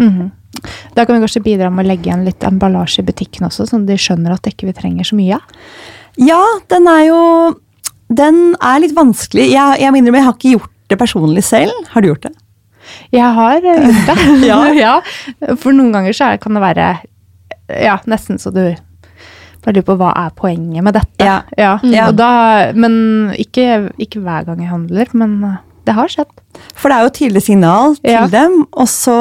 Mm -hmm. Da kan vi kanskje bidra med å legge igjen litt emballasje i butikken også, sånn at de skjønner at ikke vi ikke trenger så mye? Ja, den er jo Den er litt vanskelig. Jeg, jeg, jeg har ikke gjort det personlig selv. Har du gjort det? Jeg har eh, gjort (laughs) det. ja. (laughs) ja. For noen ganger så kan det være ja, nesten så du bare lurer på hva er poenget med dette. Ja. ja. ja. Da, men ikke, ikke, hver gang jeg handler, men eh, det har skjedd. For det er jo tydelig signal til dem, og så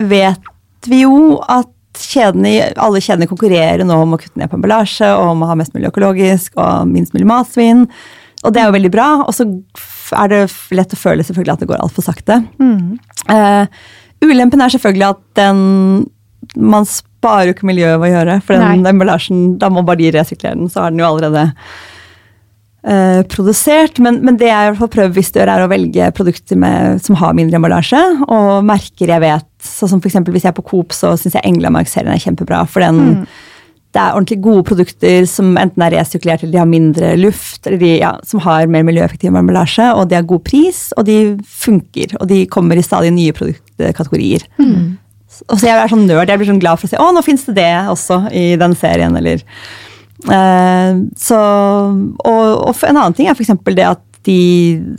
vet vi jo at kjedene, alle kjedene konkurrerer nå om å kutte ned på emballasje om å ha mest mulig økologisk og minst mulig matsvinn. Og det er jo veldig bra. Og så er det lett å føle selvfølgelig at det går altfor sakte. Mm. Uh, ulempen er selvfølgelig at den man sparer jo ikke miljøet å gjøre. For den Nei. emballasjen, da må bare de resirkulere den, så har den jo allerede eh, produsert. Men, men det jeg har prøvd prøver hvis du gjør, er å velge produkter med, som har mindre emballasje, og merker jeg vet. Sånn som for hvis jeg er på Coop, så syns jeg Englamark-serien er kjempebra. For den, det er ordentlig gode produkter som enten er resirkulert eller de har mindre luft, eller de, ja, som har mer miljøeffektiv emballasje, og de har god pris, og de funker. Og de kommer i stadig nye produktkategorier. Og så jeg er sånn nerd, jeg blir sånn glad for å se å, nå fins det det også i den serien, eller eh, Så Og, og en annen ting er f.eks. det at de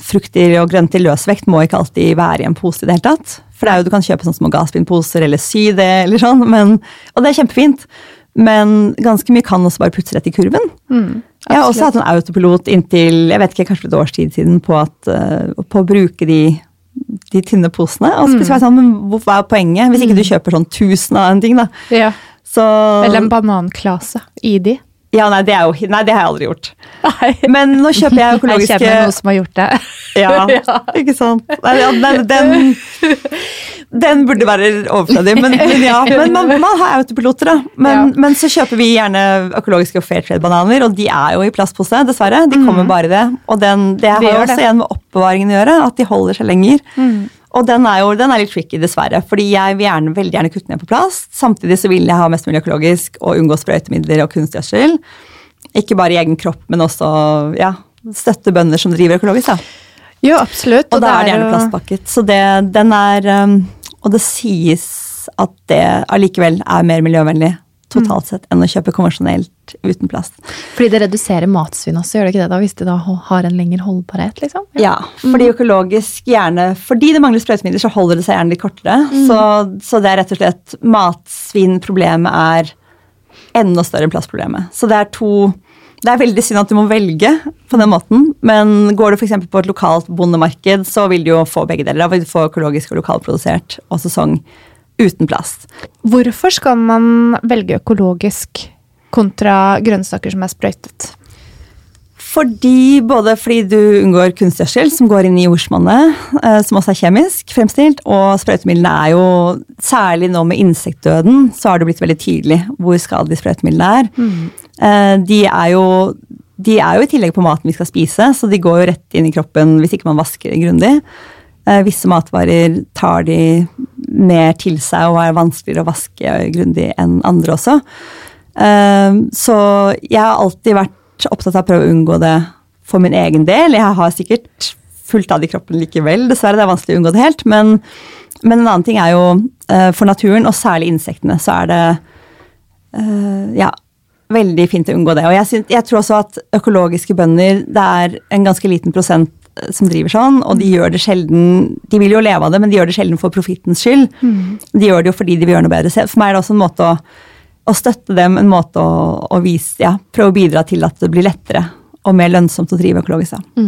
frukter og grønt i løsvekt må ikke alltid være i en pose i det hele tatt. For det er jo, du kan kjøpe sånne små gasspinposer eller sy det, eller sånn, men, og det er kjempefint. Men ganske mye kan også bare puttes rett i kurven. jeg har også hatt en autopilot inntil jeg vet ikke, kanskje et års tid siden på, at, eh, på å bruke de, de tynne posene. Og så plutselig var jeg sånn, men hva er poenget? Hvis ikke du kjøper sånn tusen av en ting, da. Ja. Så, Eller en bananklase i de. Ja, nei, det jo, nei, det har jeg aldri gjort. Nei. Men nå kjøper jeg økologiske Jeg kjenner noen som har gjort det. Ja, (laughs) ikke sant. Nei, ja, den, den, burde være overflødig, men, men ja. Men man, man har autopiloter, da. Men, Ja. men så kjøper vi gjerne økologiske og fair trade-bananer, og de er jo i plastpose, dessverre. De kommer bare i det. Og den, det har jo også det. igjen med oppbevaringen å gjøre, at de holder seg lenger. Og den er jo den er litt tricky, dessverre. Fordi jeg vil gjerne, veldig gjerne kutte ned på plast. Samtidig så vil jeg ha mest mulig økologisk og unngå sprøytemidler og kunstgjødsel. Ikke bare i egen kropp, men også ja, støtte bønder som driver økologisk. da. Jo, absolutt. Og, da er det gjerne plastpakket. Så det, den er um, Og det sies at det allikevel er mer miljøvennlig totalt sett enn å kjøpe konvensjonelt uten plast. Fordi det reduserer matsvinn også, gjør det ikke det da? Hvis det da har en lengre holdbarhet, liksom? Ja, fordi økologisk gjerne Fordi det mangler sprøytemidler, så holder det seg gjerne litt kortere. Så, så det er rett og slett matsvinnproblemet er enda større enn plastproblemet. Så det er to det er veldig synd at du må velge på den måten, men går du f.eks. på et lokalt bondemarked, så vil du jo få begge deler. Da vil du få økologisk og lokalprodusert og sesong uten plast. Hvorfor skal man velge økologisk kontra grønnsaker som er sprøytet? Fordi, både fordi du unngår kunstgjødsel, som går inn i jordsmonnet, eh, som også er kjemisk fremstilt, og sprøytemidlene er jo, særlig nå med insektdøden, så har det blitt veldig tydelig hvor skadelige sprøytemidlene er. Mm. De er jo de er jo i tillegg på maten vi skal spise, så de går jo rett inn i kroppen hvis ikke man vasker det grundig. Eh, Visse matvarer tar de mer til seg og er vanskeligere å vaske grundig enn andre også. Eh, Så jeg har alltid vært opptatt av å prøve å unngå det for min egen del. Jeg har sikkert fullt av det i kroppen likevel, dessverre. Det er vanskelig å unngå det helt. Men, men en annen ting er jo eh, for naturen, og særlig insektene, så er det eh, ja, veldig fint å unngå det. Og jeg, synes, jeg tror også at økologiske bønder, det er en ganske liten prosent som driver sånn, og de gjør det sjelden De vil jo leve av det, men de gjør det sjelden for profittens skyld. De gjør det jo fordi de vil gjøre noe bedre. For meg er det også en måte å, å støtte dem, en måte å, å vise, ja, prøve å bidra til at det blir lettere og mer lønnsomt å drive økologisk. Da.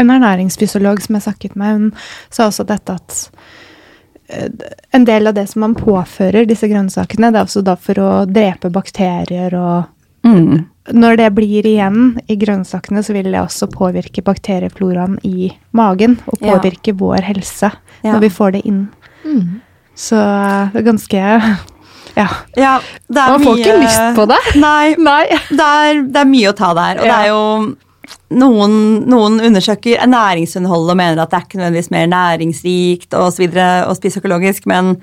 En ernæringsfysiolog som jeg snakket med, hun sa også dette at eh, en del av det som man påfører disse grønnsakene, det er også da for å drepe bakterier og Mm. Når det blir igjen i grønnsakene, så vil det også påvirke bakteriefloraen i magen. Og Ja. påvirke vår helse Ja. når vi får det inn. Så eh, det er ganske Ja. Ja, det er Man får mye- ikke lyst på det. Nei, (laughs) Nei. det er, det er mye å ta der. Og Ja. det er jo noen, noen undersøker ernæringsinnholdet og mener at det er ikke nødvendigvis mer næringsrikt og så videre å spise økologisk, men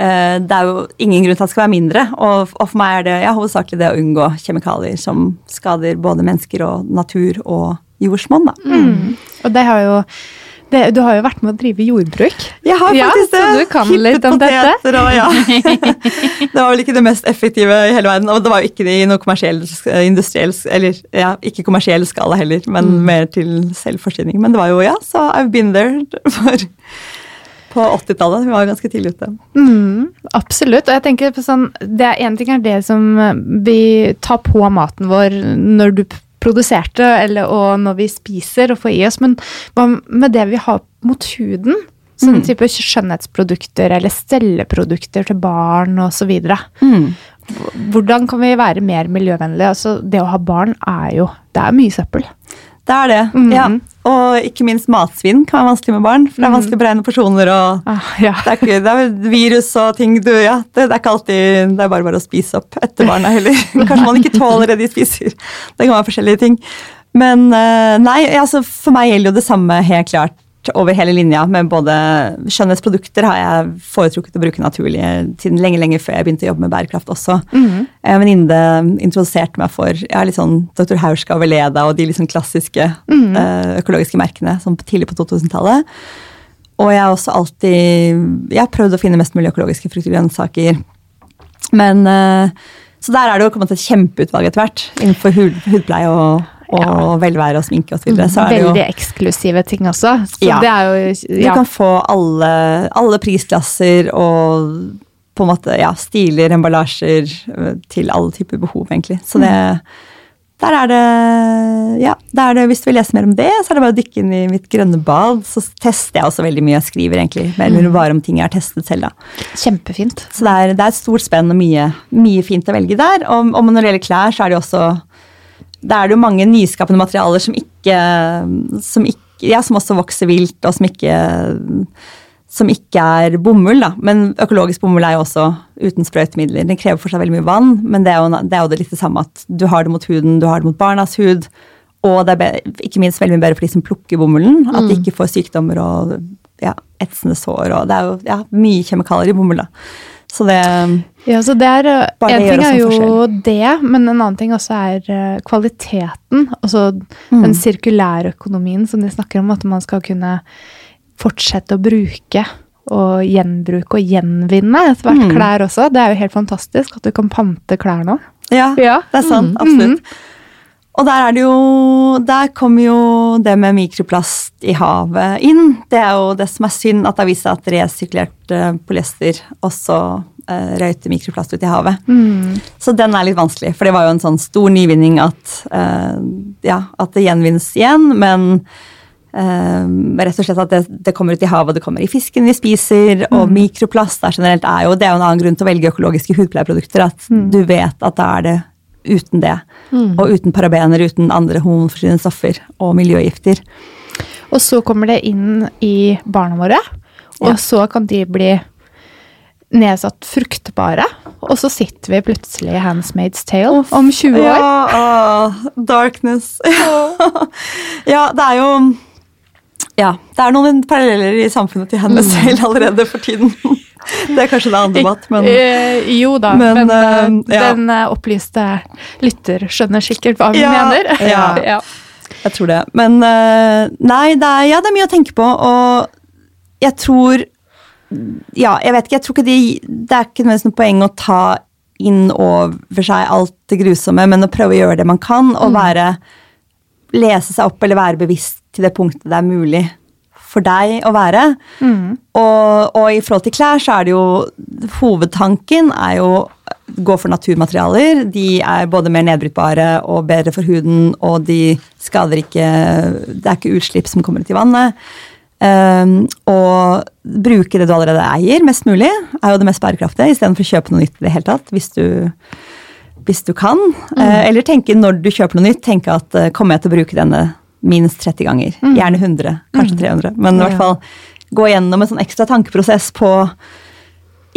det er jo ingen grunn til at det skal være mindre. Og, og for meg er det ja, hovedsakelig det å unngå kjemikalier som skader både mennesker og natur og jordsmonn. Da. Mm. Og det har jo det, Du har jo vært med å drive jordbruk. Jeg har Ja, faktisk det. så du kan Hippet litt om dette? Og, ja. (laughs) (laughs) det var vel ikke det mest effektive i hele verden. Og det var jo ikke i noe kommersiell, industriell, eller ja, ikke kommersiell skala heller, men Mm. mer til selvforsyning. Men det var jo, ja, så I've been there for, på 80-tallet. Vi var ganske tidlig ute. Mm, absolutt. Og jeg tenker på sånn det er En ting er det som eh, vi tar på maten vår når du produserte, eller, og når vi spiser og får i oss, men hva med det vi har mot huden? Sånn Mm. type skjønnhetsprodukter eller stelleprodukter til barn osv. Mm. Hvordan kan vi være mer miljøvennlige? Altså, det å ha barn er jo Det er mye søppel. Det er det. Mhm. ja. Og ikke minst matsvinn kan være vanskelig med barn. For det er vanskelig å beregne porsjoner og Ah, ja. det er, ikke, det er virus og ting du Ja, det, det er ikke alltid Det er bare bare å spise opp etter barna heller. (laughs) (laughs) Kanskje man ikke tåler det de spiser. Det kan være forskjellige ting. Men eh, nei, altså for meg gjelder jo det samme helt klart over hele linja. Med både skjønnhetsprodukter har jeg foretrukket å bruke naturlige siden lenge lenge før jeg begynte å jobbe med bærekraft også. Mhm. En venninne introduserte meg for ja, litt sånn Dr. Hauska og Veleda og de liksom klassiske mm -hmm. økologiske merkene sånn tidlig på 2000-tallet. Og jeg har også alltid jeg har prøvd å finne mest mulig økologiske frukter og grønnsaker. Men eh, Så der er det jo kommet et kjempeutvalg etter hvert innenfor hud, hudpleie og, og Ja. velvære og sminke osv. Så, så det jo Veldig eksklusive ting også. Så Ja. det er jo Du kan få alle, alle prisklasser og på en måte ja, stiler, emballasjer øh, til alle typer behov, egentlig. Så det der er det Ja, der er det, hvis du vil lese mer om det, så er det bare å dykke inn i mitt grønne bad. Så tester jeg også veldig mye. Jeg skriver egentlig eller bare om ting jeg har testet selv, da. Kjempefint. Så det er, det er et stort spenn og mye, mye fint å velge der. Og, og når det gjelder klær, så er det jo også Da er det jo mange nyskapende materialer som ikke, som ikke Ja, som også vokser vilt, og som ikke som ikke er bomull, da. Men økologisk bomull er jo også uten sprøytemidler. Den krever for seg veldig mye vann, men det er, jo, det er jo det litt det samme at du har det mot huden, du har det mot barnas hud. Og det er ikke minst veldig mye bedre for de som plukker bomullen. At de ikke får sykdommer og ja, etsende sår. Og det er jo ja, mye kjemikalier i bomull, da. Så det Ja, så det er, Bare En ting er jo forskjell. det, men en annen ting også er eh, kvaliteten. Altså Mm. den sirkulære økonomien som de snakker om, at man skal kunne fortsette å bruke og gjenbruke og gjenvinne etter hvert Mm. klær også. Det er jo helt fantastisk at du kan pante klær nå. Ja, Ja. det er sant. Mm. Og der er det jo Der kommer jo det med mikroplast i havet inn. Det er jo det som er synd, at det har vist seg at resirkulert eh, polyester også uh, røyter mikroplast ut i havet. Mm. Så den er litt vanskelig, for det var jo en sånn stor nyvinning at, eh, ja, at det gjenvinnes igjen, men eh, rett og slett at det, det kommer ut i havet, det kommer i fisken vi spiser, og mikroplast er generelt er jo, det er jo en annen grunn til å velge økologiske hudpleieprodukter, at du vet at da er det uten det, og uten parabener, uten andre hormonforstyrrende stoffer og miljøgifter. Og så kommer det inn i barna våre, og Ja. så kan de bli nedsatt fruktbare. Og så sitter vi plutselig i Handsmaid's Tale om 20 år. Ja, åh, darkness. ja, (laughs) det er jo Ja, det er noen paralleller i samfunnet til henne selv allerede for tiden. (laughs) Det er kanskje det andre debatt, men Eh, jo da, Men, men, eh, ja. den opplyste lytter skjønner sikkert hva hun Ja, mener. ja. (laughs) ja. jeg tror det. Men uh, nei, det er, ja, det er mye å tenke på, og jeg tror Ja, jeg vet ikke, jeg tror ikke de Det er ikke noe poeng å ta inn over seg alt det grusomme, men å prøve å gjøre det man kan, og være Lese seg opp eller være bevisst til det punktet det er mulig for deg å være. Mm. Og, og i forhold til klær, så er det jo Hovedtanken er jo gå for naturmaterialer. De er både mer nedbrytbare og bedre for huden, og de skader ikke Det er ikke utslipp som kommer ut i vannet. Um, og bruke det du allerede eier, mest mulig, er jo det mest bærekraftige, istedenfor å kjøpe noe nytt i det hele tatt, hvis du, hvis du kan. Eh, eller tenke når du kjøper noe nytt, tenke at uh, kommer jeg til å bruke denne minst 30 ganger? Gjerne 100, kanskje 300. Men i hvert fall gå gjennom en sånn ekstra tankeprosess på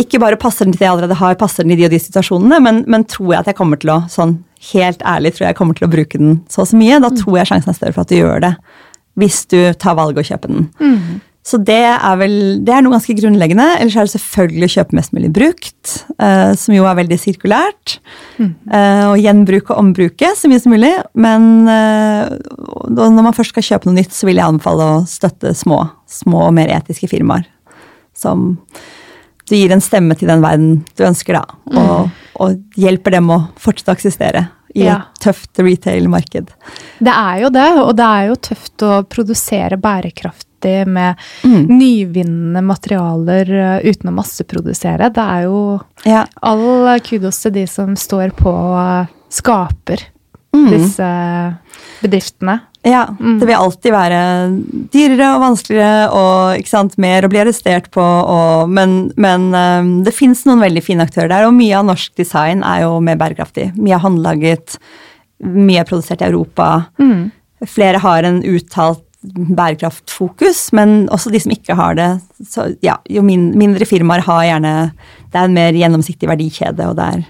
ikke bare passer den til det jeg allerede har, passer den i de og de situasjonene, men, men tror jeg at jeg kommer til å sånn helt ærlig tror jeg kommer til å bruke den så og så mye, da tror jeg sjansen er større for at du gjør det. Hvis du tar valget å kjøpe den. Mm. Så det er vel det er noe ganske grunnleggende. Ellers er det selvfølgelig å kjøpe mest mulig brukt, eh, som jo er veldig sirkulært. Eh, og gjenbruke og ombruke så mye som mulig. Men eh, når man først skal kjøpe noe nytt, så vil jeg anbefale å støtte små, små og mer etiske firmaer. Som du gir en stemme til den verden du ønsker, da. Og, og hjelper dem å fortsette å eksistere i Ja. et tøft retail-marked. Det er jo det, og det er jo tøft å produsere bærekraftig med Mm. nyvinnende materialer eh, uten å masseprodusere. Det er jo Ja. all kudos til de som står på og skaper Mm. disse bedriftene. Ja, det vil alltid være dyrere og vanskeligere og ikke sant, mer å bli arrestert på. Og, men men um, det fins noen veldig fine aktører der, og mye av norsk design er jo mer bærekraftig. Mye er håndlaget, mye er produsert i Europa. Flere har en uttalt bærekraftfokus, men også de som ikke har det. Så ja, jo min, mindre firmaer har gjerne Det er en mer gjennomsiktig verdikjede, og det er,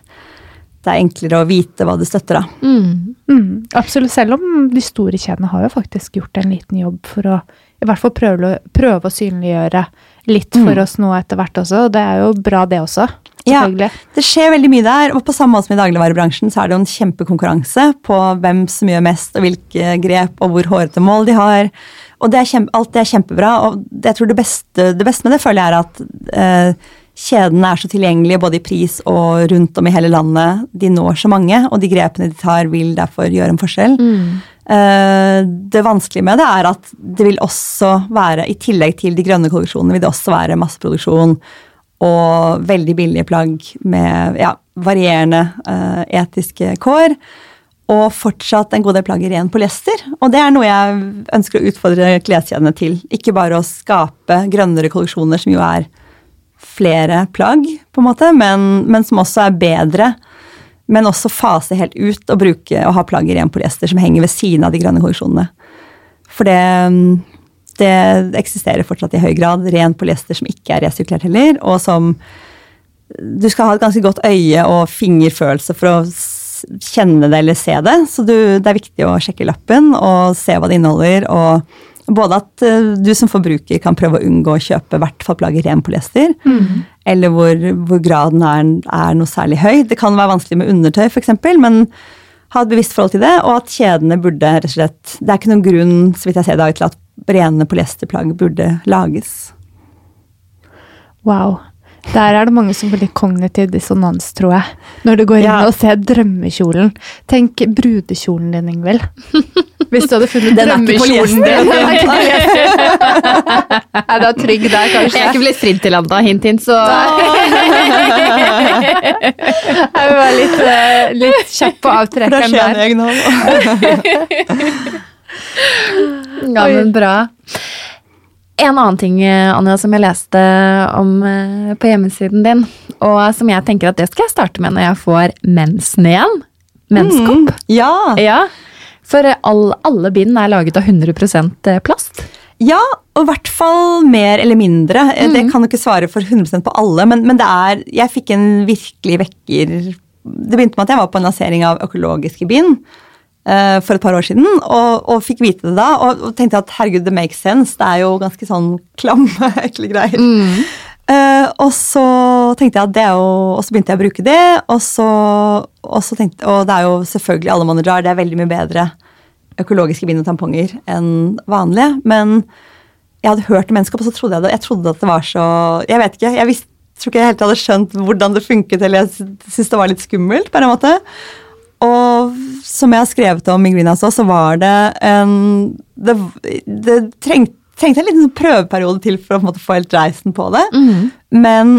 det er enklere å vite hva det støtter, da. Mm. Mm, absolutt. Selv om de store kjedene har jo faktisk gjort en liten jobb for å i hvert fall prøve, prøve å synliggjøre litt for Mm. oss nå etter hvert også. Og det er jo bra, det også. Ja. Det skjer veldig mye der, og på samme måte som i dagligvarebransjen så er det jo en kjempekonkurranse på hvem som gjør mest, og hvilke grep, og hvor hårete mål de har. Og det er kjempe, alt det er kjempebra, og jeg tror det beste, det beste med det føler jeg er at eh, kjedene er så tilgjengelige både i pris og rundt om i hele landet. De når så mange, og de grepene de tar vil derfor gjøre en forskjell. Eh, det vanskelige med det er at det vil også være, i tillegg til de grønne kolleksjonene, vil det også være masseproduksjon og veldig billige plagg med ja, varierende uh, etiske kår. Og fortsatt en god del plagg i ren polyester. Og det er noe jeg ønsker å utfordre kleskjedene til. Ikke bare å skape grønnere kolleksjoner, som jo er flere plagg, på en måte, men, men som også er bedre. Men også fase helt ut og bruke og ha plagg i ren polyester som henger ved siden av de grønne kolleksjonene. For det, det eksisterer fortsatt i høy grad ren polyester som ikke er resirkulert heller, og som Du skal ha et ganske godt øye og fingerfølelse for å kjenne det eller se det, så du, det er viktig å sjekke lappen og se hva det inneholder. og både at eh, du som forbruker kan prøve å unngå å kjøpe hvert fall plagg i ren polyester, eller hvor, hvor graden er, er noe særlig høy. Det kan være vanskelig med undertøy, f.eks., men ha et bevisst forhold til det, og at kjedene burde rett og slett Det er ikke noen grunn så vidt jeg ser det, til at rene polyesterplagg burde lages. Wow. Der er det mange som blir kognitiv dissonans, tror jeg. Når du går inn Ja. og ser drømmekjolen. Tenk brudekjolen din, Ingvild. Hvis du hadde funnet er drømmekjolen din. Den er ikke polyester. (laughs) Nei, det er trygg der, kanskje. Jeg er ikke blitt fridd til ennå, hint, hint, så (laughs) Jeg vil være litt, eh, litt kjapp på For det avtrekkeren skjer der. egenhold. (laughs) Ja, men bra. En annen ting eh, Anja, som jeg leste om eh, på hjemmesiden din, og som jeg tenker at det skal jeg starte med når jeg får mensen igjen. Menskopp. Ja. Ja, for all, alle bind er laget av 100% plast. ja, og i hvert fall mer eller mindre. Mm. Det kan du ikke svare for 100% på alle, men, men det er Jeg fikk en virkelig vekker Det begynte med at jeg var på en lansering av økologiske bind eh, for et par år siden, og, og fikk vite det da. Og, og tenkte at herregud, det makes sense. Det er jo ganske sånn klamme, (laughs) ekle greier. Eh, og så tenkte jeg at det er jo Og så begynte jeg å bruke det, og så, og så tenkte Og det er jo selvfølgelig alle mann jar, det er veldig mye bedre økologiske bind og tamponger enn vanlige. Men jeg hadde hørt om mennesker, og så trodde jeg det. Jeg trodde at det var så Jeg vet ikke. Jeg visste, tror ikke jeg helt hadde skjønt hvordan det funket, eller jeg syntes det var litt skummelt. på en måte. Og som jeg har skrevet om i Greenhouse så var det en Det, det trengte, trengte en liten prøveperiode til for å måte få helt reisen på det. Men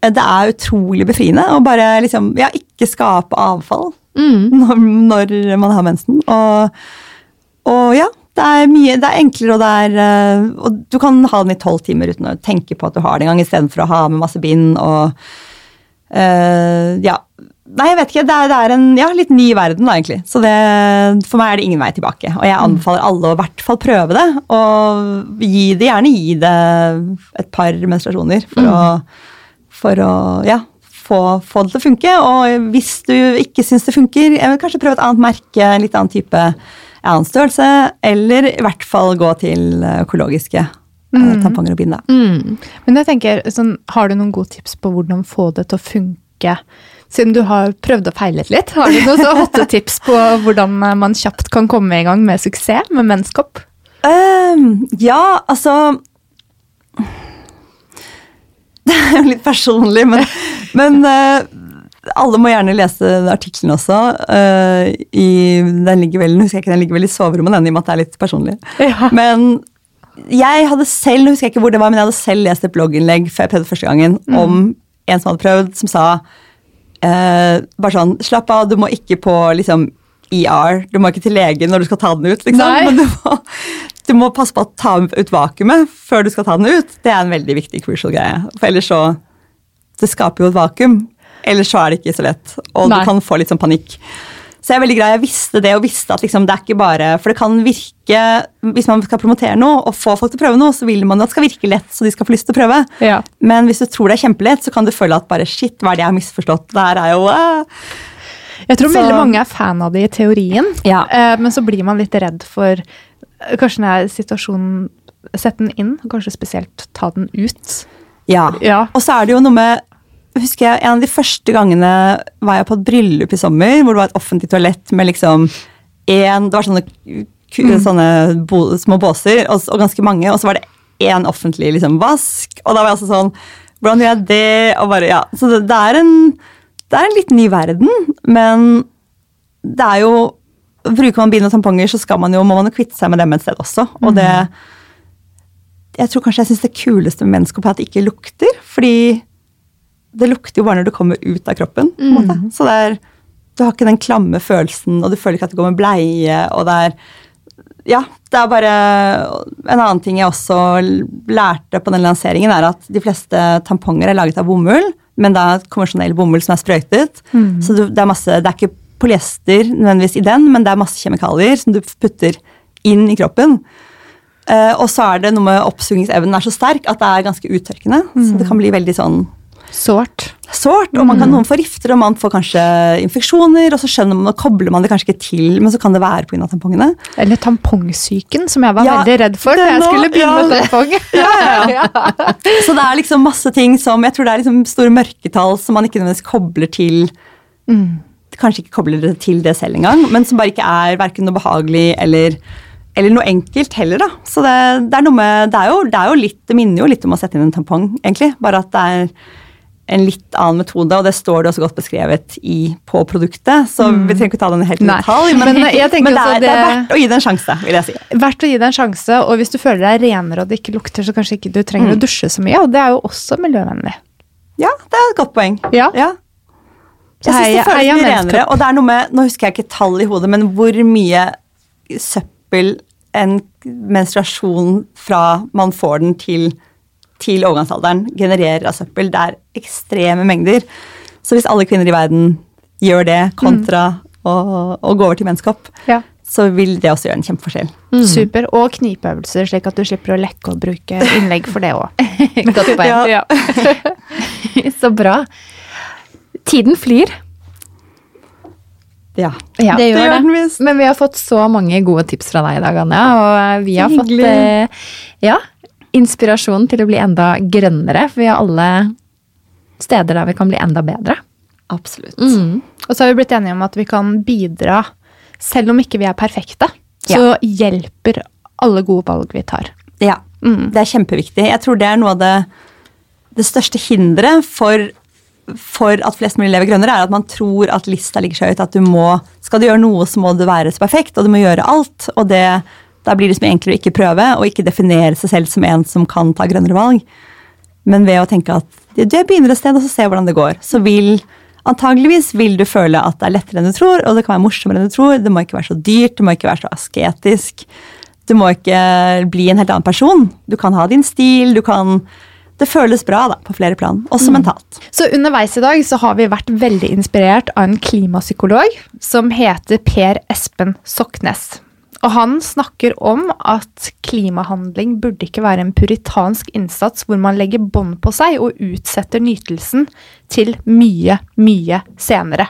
det er utrolig befriende å bare liksom Ja, ikke skape avfall når, når man har mensen. Og, og ja, det er mye, det er enklere, og det er eh, Og du kan ha den i tolv timer uten å tenke på at du har det engang, istedenfor å ha med masse bind og eh, Ja. Nei, jeg vet ikke. Det er, det er en ja, litt ny verden, da, egentlig. Så det, for meg er det ingen vei tilbake. Og jeg anbefaler alle å i hvert fall prøve det. Og gi det, gjerne gi det et par menstruasjoner for å, for å ja, få, få det til å funke. Og hvis du ikke syns det funker, kanskje prøve et annet merke, en litt annen type annen størrelse, eller i hvert fall gå til økologiske mm. tamponger og bind. Mm. Men jeg tenker, sånn, har du noen gode tips på hvordan få det til å funke? Siden du har prøvd og feilet litt, har du noen hotte tips på hvordan man kjapt kan komme i gang med suksess med menskopp? Um, ja, altså Det er jo litt personlig, men, men uh, alle må gjerne lese artikkelen også. Uh, i, den ligger vel, husker jeg ikke, den ligger vel i soverommet, den, i og med at det er litt personlig. Ja. Men jeg hadde selv nå husker jeg ikke hvor det var, men jeg hadde selv lest et blogginnlegg før jeg prøvde første gangen, om en som hadde prøvd, som sa eh, bare sånn Slapp av, du må ikke på liksom ER. Du må ikke til legen når du skal ta den ut. liksom. Nei. Men du må, du må passe på å ta ut vakuumet før du skal ta den ut. Det er en veldig viktig crucial greie. For ellers så Det skaper jo et vakuum. Ellers så er det ikke så lett, og Nei. du kan få litt sånn panikk. Så jeg er veldig glad jeg visste det, og visste at liksom, det er ikke bare For det kan virke Hvis man skal promotere noe og få folk til å prøve noe, så vil man at det skal virke lett, så de skal få lyst til å prøve. Ja. Men hvis du tror det er kjempelett, så kan du føle at bare shit, hva er det jeg har misforstått? Det her er jo uh. Jeg tror Så- veldig mange er fan av det i teorien, Ja. uh, men så blir man litt redd for eh, Kanskje når situasjonen Sett den inn, og kanskje spesielt ta den ut. Ja. Ja. Og så er det jo noe med husker jeg, En av de første gangene var jeg på et bryllup i sommer, hvor det var et offentlig toalett med liksom en, Det var sånne, sånne bo, små båser, og, og ganske mange, og så var det én offentlig liksom, vask. Og da var jeg altså sånn Hvordan gjør jeg det? Og bare, ja. Så det, det, er en, det er en litt ny verden, men det er jo Bruker man bind og tamponger, så skal man jo, må man jo kvitte seg med dem et sted også. Og det jeg tror kanskje jeg syns det kuleste med menneskehopp er at det ikke lukter. Fordi det lukter jo bare når du kommer ut av kroppen. måte. Så er, du har ikke den klamme følelsen, og du føler ikke at det går med bleie. og det er ja, det er bare En annen ting jeg også lærte på den lanseringen, er at de fleste tamponger er laget av bomull, men det er konvensjonell bomull som er sprøytet. Så du, det, er masse, det er ikke polyester nødvendigvis i den, men det er masse kjemikalier som du putter inn i kroppen. Eh, og så er det noe med oppsugingsevnen er så sterk at det er ganske uttørkende. Så det kan bli veldig sånn Sårt. sårt. Og man kan, noen får rifter, og man får kanskje infeksjoner, og så skjønner man, og kobler man det kanskje ikke til, men så kan det være pga. tampongene. Eller tampongsyken, som jeg var Ja, veldig redd for da jeg nå- skulle begynne ja, med tampong. (laughs) Ja, (laughs) ja. Så det er liksom masse ting som Jeg tror det er liksom store mørketall som man ikke nødvendigvis kobler til Kanskje ikke kobler det til det selv engang, men som bare ikke er verken noe behagelig eller, eller noe enkelt heller, da. Så det, det er med det er, jo, det er jo litt Det minner jo litt om å sette inn en tampong, egentlig. Bare at det er en litt annen metode, og det står det også godt beskrevet i, på produktet. Så vi trenger ikke ta den helt i detalj, men, (laughs) Men jeg men det, er, det er verdt å gi det en sjanse, vil jeg si. Verdt å gi det en sjanse, og hvis du føler deg renere og det ikke lukter, så kanskje ikke du trenger å dusje så mye, og det er jo også miljøvennlig. Ja, det er et godt poeng. Ja. Jeg synes det føles mye renere, og det er noe med, nå husker jeg ikke tall i hodet, men hvor mye søppel en menstruasjon fra man får den til, til overgangsalderen genererer av søppel. Det er ekstreme mengder. Så hvis alle kvinner i verden gjør det kontra å, å gå over til menneskehopp, Ja. så vil det også gjøre en kjempeforskjell. Super. Og knipeøvelser, slik at du slipper å lekke og bruke innlegg for det òg. (laughs) Godt poeng. Ja. (laughs) Så bra. Tiden flyr. Ja. Ja, det gjør den visst. Men vi har fått så mange gode tips fra deg i dag, Anja. Og eh, vi har fått eh, ja, inspirasjon til å bli enda grønnere. For vi har alle steder der vi kan bli enda bedre. Absolutt. Og så har vi blitt enige om at vi kan bidra, selv om ikke vi er perfekte. Så hjelper alle gode valg vi tar. Ja, det er kjempeviktig. Jeg tror det er noe av det, det største hinderet for, for at flest mulig lever grønnere, er at man tror at lista ligger så høyt at du må Skal du gjøre noe, så må du være så perfekt, og du må gjøre alt. Og det, da blir det liksom enklere å ikke prøve, og ikke definere seg selv som en som kan ta grønnere valg. Men ved å tenke at du begynner et sted, og så ser hvordan det går, så vil Antageligvis vil du føle at det er lettere enn du tror, og det kan være morsommere enn du tror. Det må ikke være så dyrt, det må ikke være så asketisk. Du må ikke bli en helt annen person. Du kan ha din stil, du kan Det føles bra da, på flere plan, også mentalt. Så underveis i dag så har vi vært veldig inspirert av en klimapsykolog som heter Per Espen Soknes. Og han snakker om at klimahandling burde ikke være en puritansk innsats hvor man legger bånd på seg og utsetter nytelsen til mye, mye senere.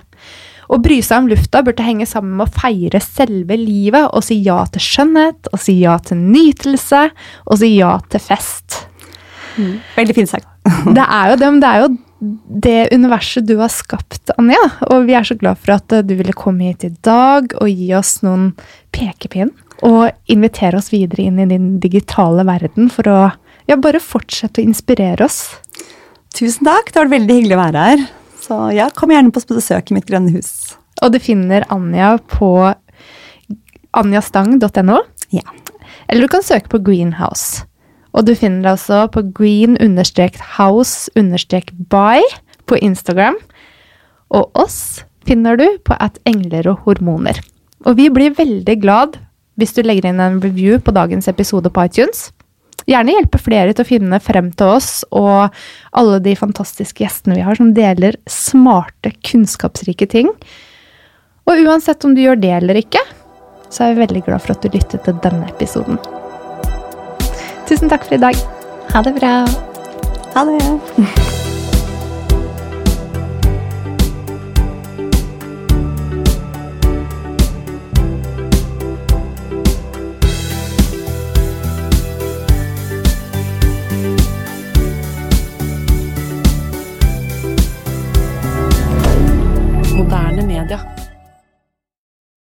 Å bry seg om lufta burde henge sammen med å feire selve livet og si ja til skjønnhet, og si ja til nytelse, og si ja til fest. Veldig fin sagt. Det er jo det, men det er jo det universet du har skapt, Anja. Og vi er så glad for at eh, du ville komme hit i dag og gi oss noen pekepinn. Og invitere oss videre inn i din digitale verden for å ja, bare fortsette å inspirere oss. Tusen takk, det var veldig hyggelig å være her. Så ja, kom gjerne på besøk i mitt grønne hus. Og du finner Anja på anjastang.no. Ja. Eller du kan søke på Greenhouse. Og du finner det altså på green-house-by på Instagram. Og oss finner du på at engler og hormoner. Og vi blir veldig glad hvis du legger inn en review på dagens episode på iTunes. Gjerne hjelpe flere til å finne frem til oss og alle de fantastiske gjestene vi har som deler smarte, kunnskapsrike ting. Og uansett om du gjør det eller ikke, så er vi veldig glad for at du lyttet til denne episoden. Tusen takk for i dag. Ha det bra. Ha det.